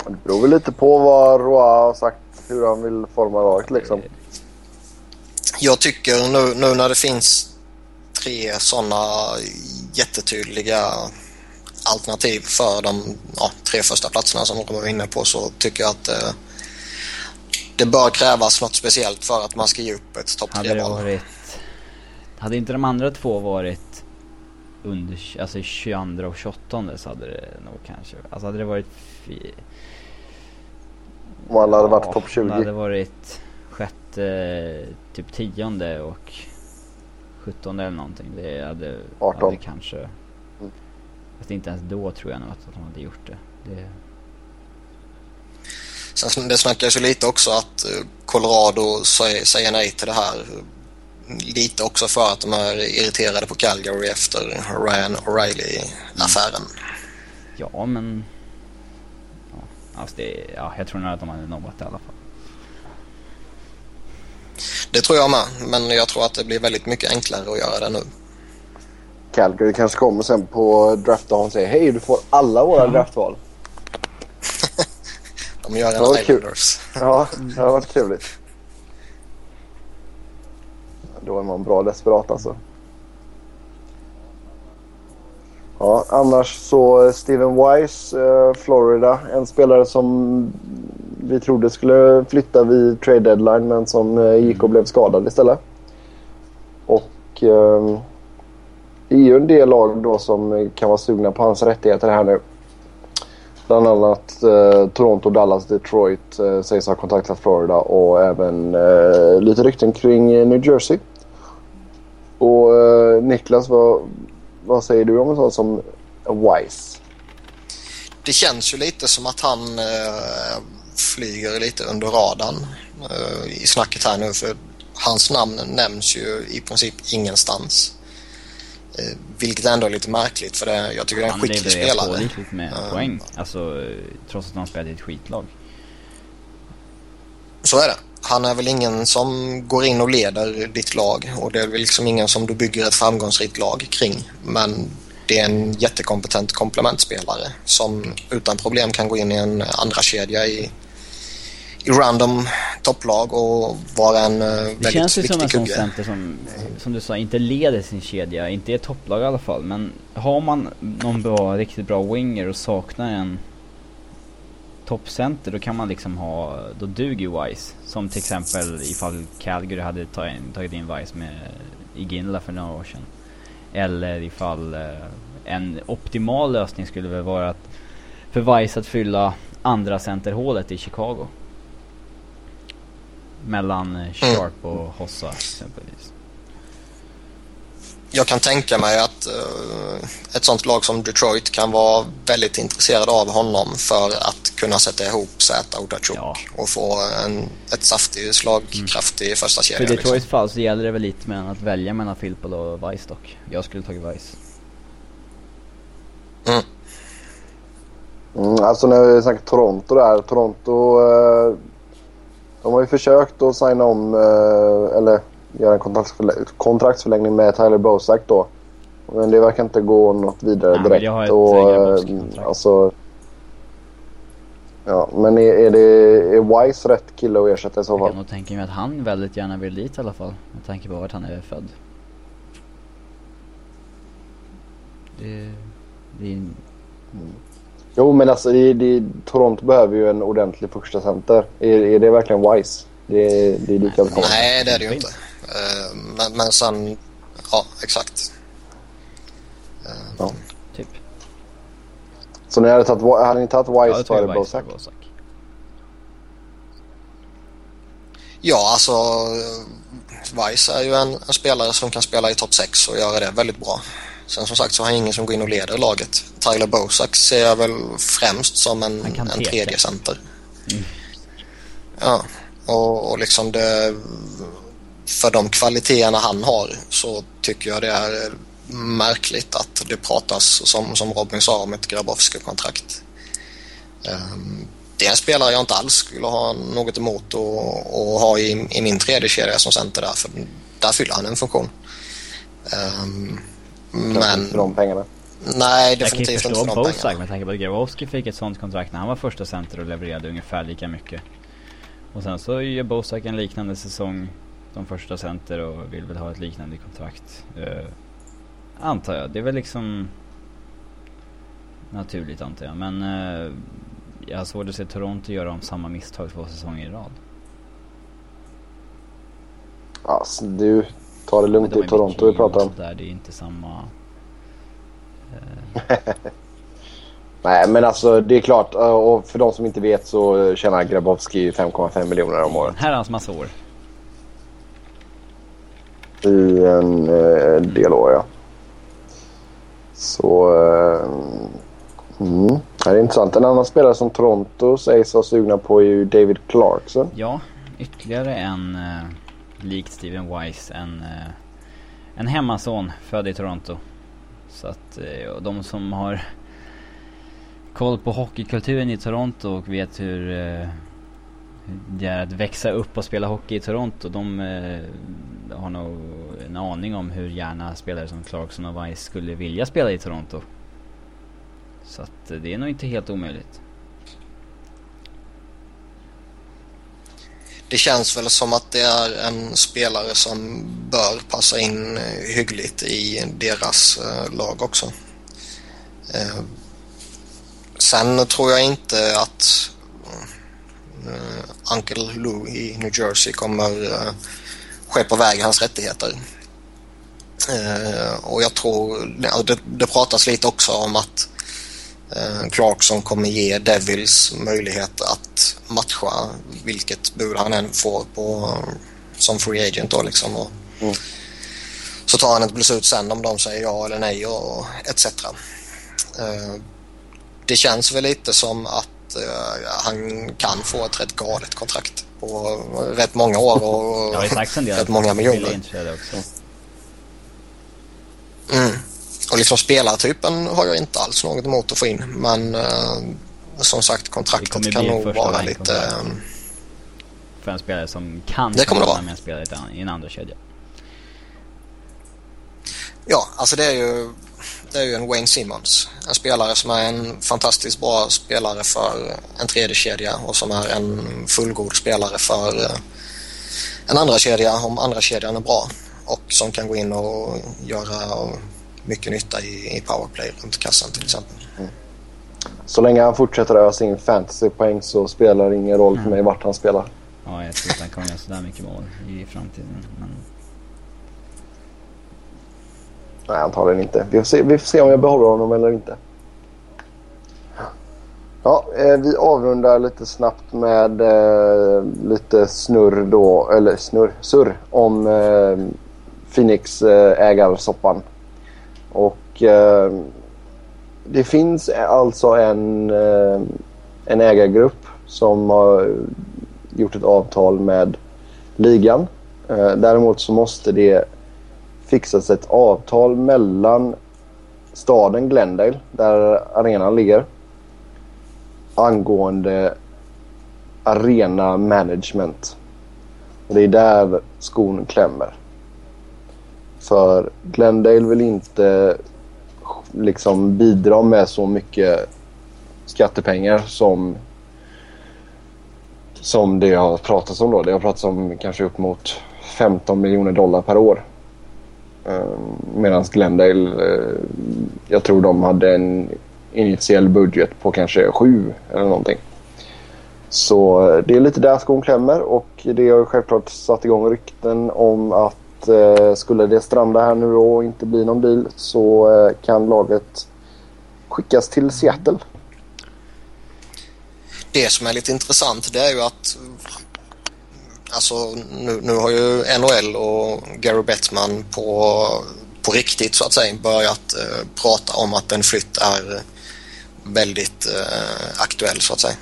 Det beror väl lite på vad Roy har sagt hur han vill forma laget liksom. Jag tycker nu, nu när det finns tre sådana jättetydliga alternativ för de ja, tre första platserna som de var inne på så tycker jag att eh, det bör krävas något speciellt för att man ska ge upp ett topp tre. Varit, hade inte de andra två varit under alltså 22 och 28 så hade det nog kanske, alltså hade det varit om alla hade varit topp 20. Om det hade varit sjätte, typ tionde och sjuttonde eller någonting. Det hade, 18. hade kanske... Mm. Fast inte ens då tror jag nog att de hade gjort det. det... Sen det snackas ju lite också att eh, Colorado säger nej till det här. Lite också för att de är irriterade på Calgary efter Ryan O'Reilly-affären. Ja, men Alltså det, ja, jag tror nog att de hade nobbat i alla fall. Det tror jag med, men jag tror att det blir väldigt mycket enklare att göra det nu. Calgary kanske kommer sen på draftdagen och säger hej du får alla våra ja. draftval. (laughs) de gör en Islanders. ja, det har varit trevligt. Då var bra desperat alltså. Ja, annars så eh, Steven Wise, eh, Florida. En spelare som vi trodde skulle flytta vid trade deadline men som eh, gick och blev skadad istället. Och eh, det är ju en del lag då som kan vara sugna på hans rättigheter här nu. Bland annat eh, Toronto, Dallas, Detroit eh, sägs ha kontaktat Florida och även eh, lite rykten kring New Jersey. Och eh, Niklas, vad, vad säger du om en sån som Wise? Det känns ju lite som att han eh, flyger lite under radarn eh, i snacket här nu för hans namn nämns ju i princip ingenstans. Eh, vilket ändå är lite märkligt för det, jag tycker det är en skicklig spelare. Han levererar med uh, poäng, alltså trots att han spelar i ett skitlag. Så är det han är väl ingen som går in och leder ditt lag och det är väl liksom ingen som du bygger ett framgångsrikt lag kring. Men det är en jättekompetent komplementspelare som utan problem kan gå in i en andra kedja i, i random topplag och vara en uh, väldigt viktig Det känns ju som en sån center som, som du sa, inte leder sin kedja, inte är topplag i alla fall. Men har man någon bra, riktigt bra winger och saknar en toppcenter då kan man liksom ha, då duger Wise. Som till exempel ifall Calgary hade tagit in Wise med Iginla för några år sedan. Eller ifall eh, en optimal lösning skulle väl vara att för Wise att fylla andra centerhålet i Chicago. Mellan eh, Sharp och Hossa exempelvis jag kan tänka mig att uh, ett sånt lag som Detroit kan vara väldigt intresserad av honom för att kunna sätta ihop Zäta och Dachuk ja. och få en, ett saftig, slagkraftig mm. första kedja. För Detroits liksom. fall så gäller det väl lite med att välja mellan Filppel och Weiss dock. Jag skulle tagit Weiss. Mm. Mm, alltså när vi snackar Toronto där. Toronto, eh, de har ju försökt att signa om, eh, eller göra en kontraktsförlängning, kontraktsförlängning med Tyler Bosak då. Men det verkar inte gå något vidare direkt. Har ett och, alltså, Ja, men är, är, det, är Wise rätt kille att ersätta i så fall? Jag kan nog tänka mig att han väldigt gärna vill dit i alla fall. Med tanke på vart han är född. Det, det är... Mm. Jo, men alltså det, det, Toronto behöver ju en ordentlig första center. Är, är det verkligen Wise? Det, det är lika Nej, nej, det är det ju inte. Uh, men, men sen, ja exakt. Ja. Typ. Så ni hade, tagit, hade ni tagit Wise ja, före Bosak? Ja, alltså Weiss är ju en, en, spelare som kan spela i topp 6 och göra det väldigt bra. Sen som sagt så har han ingen som går in och leder laget. Tyler Bosak ser jag väl främst som en, en tredje center. Mm. Ja, och, och liksom det... För de kvaliteterna han har så tycker jag det är märkligt att det pratas, som, som Robin sa, om ett Grabowski-kontrakt. Um, det är en spelare jag inte alls skulle ha något emot att, att ha i, i min tredje kedja som center där, för där fyller han en funktion. Um, men... Inte för de pengarna. Nej, definitivt inte för de pengarna. Jag kan förstå Bosak med tanke på att Grabowski fick ett sånt kontrakt när han var första center och levererade ungefär lika mycket. Och sen så gör Bosak en liknande säsong de första center och vill väl ha ett liknande kontrakt. Uh, antar jag. Det är väl liksom naturligt antar jag. Men uh, jag har svårt att se Toronto göra om samma misstag två säsonger i rad. Alltså du, ta det lugnt i Toronto vi pratar om. Där, det är inte samma... Uh... (laughs) Nej men alltså det är klart och för de som inte vet så tjänar Grabowski 5,5 miljoner om året. Herrans massa år. I en eh, del år ja. Så... Eh, mm. Det är intressant. En annan spelare som Toronto sägs ha sugna på är ju David Clarkson. Ja, ytterligare en eh, likt Steven Wise. En, eh, en hemmason född i Toronto. Så att eh, de som har koll på hockeykulturen i Toronto och vet hur eh, det är att växa upp och spela hockey i Toronto. De eh, har nog en aning om hur gärna spelare som Clarkson och Weiss skulle vilja spela i Toronto. Så att eh, det är nog inte helt omöjligt. Det känns väl som att det är en spelare som bör passa in eh, hyggligt i deras eh, lag också. Sen tror jag inte att Uncle Lou i New Jersey kommer skeppa iväg hans rättigheter. Och jag tror, det, det pratas lite också om att Eh, Clarkson kommer ge Devils möjlighet att matcha vilket bud han än får på, som free agent. Då liksom. Och mm. Så tar han ett beslut sen om de säger ja eller nej och etc. Eh, det känns väl lite som att eh, han kan få ett rätt galet kontrakt på rätt många år och (laughs) rätt många miljoner. Mm. Och liksom spelartypen har jag inte alls något emot att få in. Men uh, som sagt kontraktet kan nog vara lite... Uh, för en spelare som kan det kommer det vara. med en spelare i en andra kedja. Ja, alltså det är ju är ju en Wayne Simmons. En spelare som är en fantastiskt bra spelare för en tredje kedja och som är en fullgod spelare för uh, en andra kedja om andra kedjan är bra. Och som kan gå in och göra mycket nytta i, i powerplay runt kassan till exempel. Mm. Så länge han fortsätter ösa in fantasypoäng så spelar det ingen roll mm. för mig vart han spelar. Ja, jag tror inte han kommer göra sådär mycket mål i framtiden. Men... Nej, antagligen inte. Vi får, se, vi får se om jag behåller honom eller inte. Ja, eh, vi avrundar lite snabbt med eh, lite snurr då, eller snurr, surr om eh, Phoenix-ägarsoppan. Eh, Och eh, det finns alltså en, eh, en ägargrupp som har gjort ett avtal med ligan. Eh, däremot så måste det fixas ett avtal mellan staden Glendale, där arenan ligger, angående arena management. Och det är där skon klämmer. För Glendale vill inte liksom bidra med så mycket skattepengar som som det har pratats om då. Det har pratats om kanske upp mot 15 miljoner dollar per år. Eh, Medan Glendale, eh, jag tror de hade en initiell budget på kanske sju eller någonting. Så eh, det är lite där skon klämmer och det har ju självklart satt igång rykten om att eh, skulle det stranda här nu och inte bli någon deal så kan laget skickas till Seattle. Det som är lite intressant det är ju att Alltså nu, nu har ju NHL och Gary Bettman på, på riktigt så att säga börjat eh, prata om att en flytt är väldigt eh, aktuell så att säga.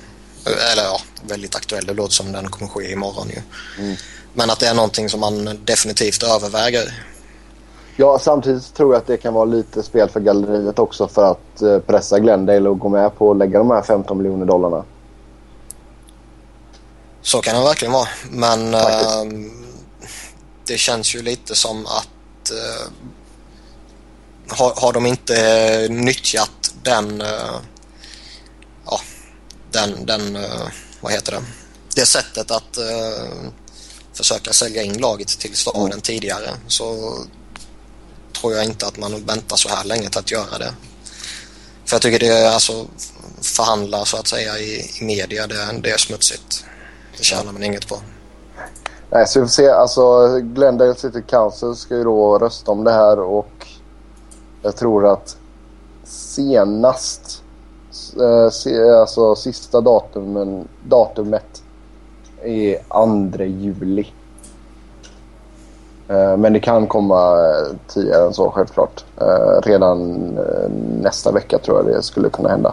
Eller ja, väldigt aktuell. Det låter som den kommer ske imorgon ju. Mm. Men att det är någonting som man definitivt överväger. Ja, samtidigt tror jag att det kan vara lite spel för galleriet också för att eh, pressa Glendale och gå med på att lägga de här 15 miljoner dollarna. Så kan det verkligen vara. Men äh, det känns ju lite som att äh, har, har de inte nyttjat den, äh, ja, den, den vad heter det, det sättet att försöka sälja in laget till staden mm. tidigare så tror jag inte att man väntar så här länge till att göra det. För jag tycker det är alltså förhandla så att säga i, i media, det, det är smutsigt. Det tjänar man inget på. Nej, så vi får se. Alltså, Glendale City Council ska ju då rösta om det här och jag tror att senast, eh, alltså sista datumen, datumet är 2 juli. Eh, men det kan komma eh, tidigare än så självklart. Eh, redan eh, nästa vecka tror jag det skulle kunna hända.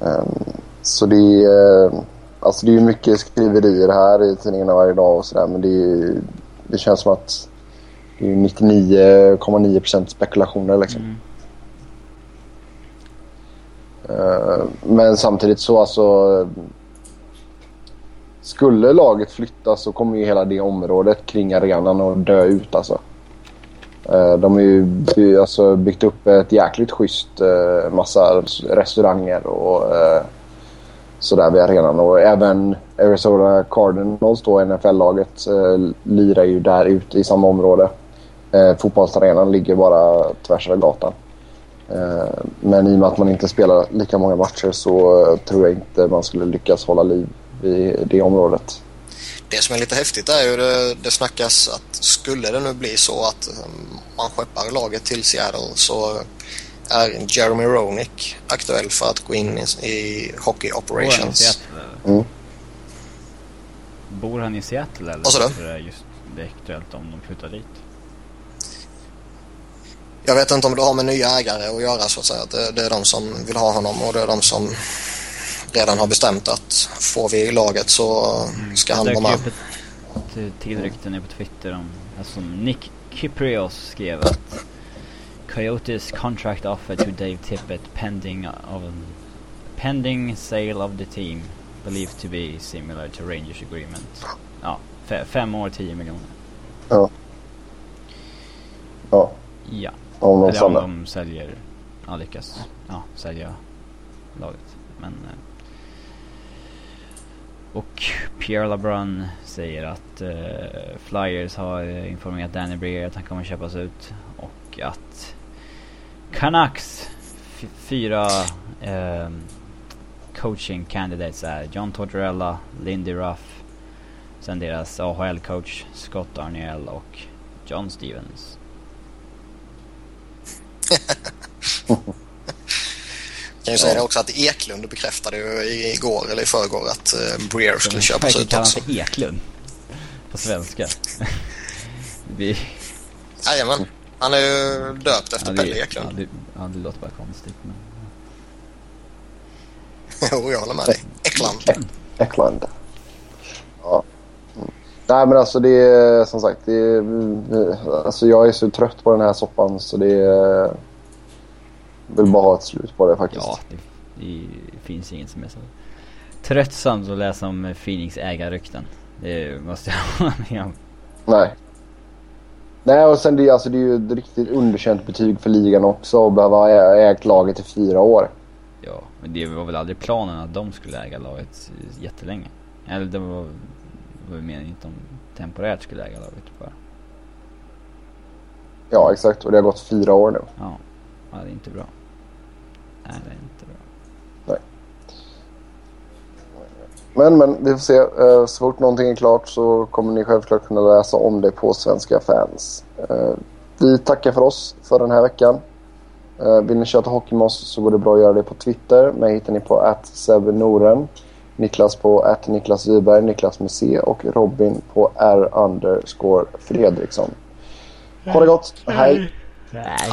Ehm, så det är Alltså det är mycket skriverier här i tidningarna varje dag och sådär men det, är, det känns som att det är 99,9% spekulationer liksom. Mm. Uh, men samtidigt så alltså skulle laget flytta så kommer ju hela det området kring arenan att dö ut alltså. Uh, de har ju by, alltså, byggt upp ett jäkligt schysst uh, massa restauranger och sådär vid arenan. Och även Arizona Cardinals, då NFL-laget, eh, lirar ju där ute i samma område. Eh, fotbollsarenan ligger bara tvärs över gatan. Eh, men i och med att man inte spelar lika många matcher så tror jag inte man skulle lyckas hålla liv i det området. Det som är lite häftigt är ju det, det snackas att skulle det nu bli så att eh, man skeppar laget till Seattle så är Jeremy Roenick aktuell för att gå in i, i Hockey Operations. Mm. Bor han i Seattle eller? Vad sa du? Är just det aktuellt om de flyttar dit? Jag vet inte om det har med nya ägare att göra så att säga. Det, det är de som vill ha honom och det är de som redan har bestämt att får vi laget så mm. ska han vara med. Det till rykte nu på Twitter om, alltså Nick Kyprios skrev att Coyotes contract offer to Dave Tippett pending of pending sale of the team believed to be similar to Rangers agreement. Ja, fem år, 10 miljoner. Ja. Ja. Ja. Om de, Eller om de säljer, ja lyckas, ja, sälja laget. Men eh, och Pierre LeBrun säger att uh, Flyers har informerat Danny Breer att han kommer köpas ut och att Canucks fyra eh, coaching candidates är John Tortorella, Lindy Ruff, sen deras AHL-coach Scott Arniel och John Stevens. (laughs) kan ju säga ja. också att Eklund bekräftade ju igår eller i förrgår att uh, Breer skulle köpas ut också. Kan Eklund på svenska. (laughs) Vi, Jajamän. Han är ju döpt efter ja, Pelle det, ja, Eklund. det, ja, det låter bara konstigt. Men, (laughs) Jo, jag håller med dig. Eklund. Eklund. Ja. Nej men alltså det är som sagt. Det är, alltså jag är så trött på den här soppan så det är... Vill bara ha ett slut på det faktiskt. ja, det, det finns inget som är så tröttsamt att läsa om Phoenix ägarrykten. Det måste jag hålla med om. Nej. Nej och sen det, alltså, det är ju ett riktigt underkänt betyg för ligan också att behöva ha ägt laget i fyra år. Ja, men det var väl aldrig planen att de skulle äga laget jättelänge. Eller det var, var väl meningen att de temporärt skulle äga laget bara. Ja exakt och det har gått fyra år nu. Ja, ja det är inte bra. Nej, det är inte bra. Men men vi får se. Eh, Så fort någonting är klart så kommer ni självklart kunna läsa om det på Svenska fans. Eh, Vi tackar för oss för den här veckan. Eh, Vill ni köta hockey med oss så går det bra att göra det på Twitter. Mig hittar ni på @sebnoren. Niklas på Niklas Wiberg, Niklas med C och Robin på R underscore Fredriksson. Ha det gott. Hej! Nej.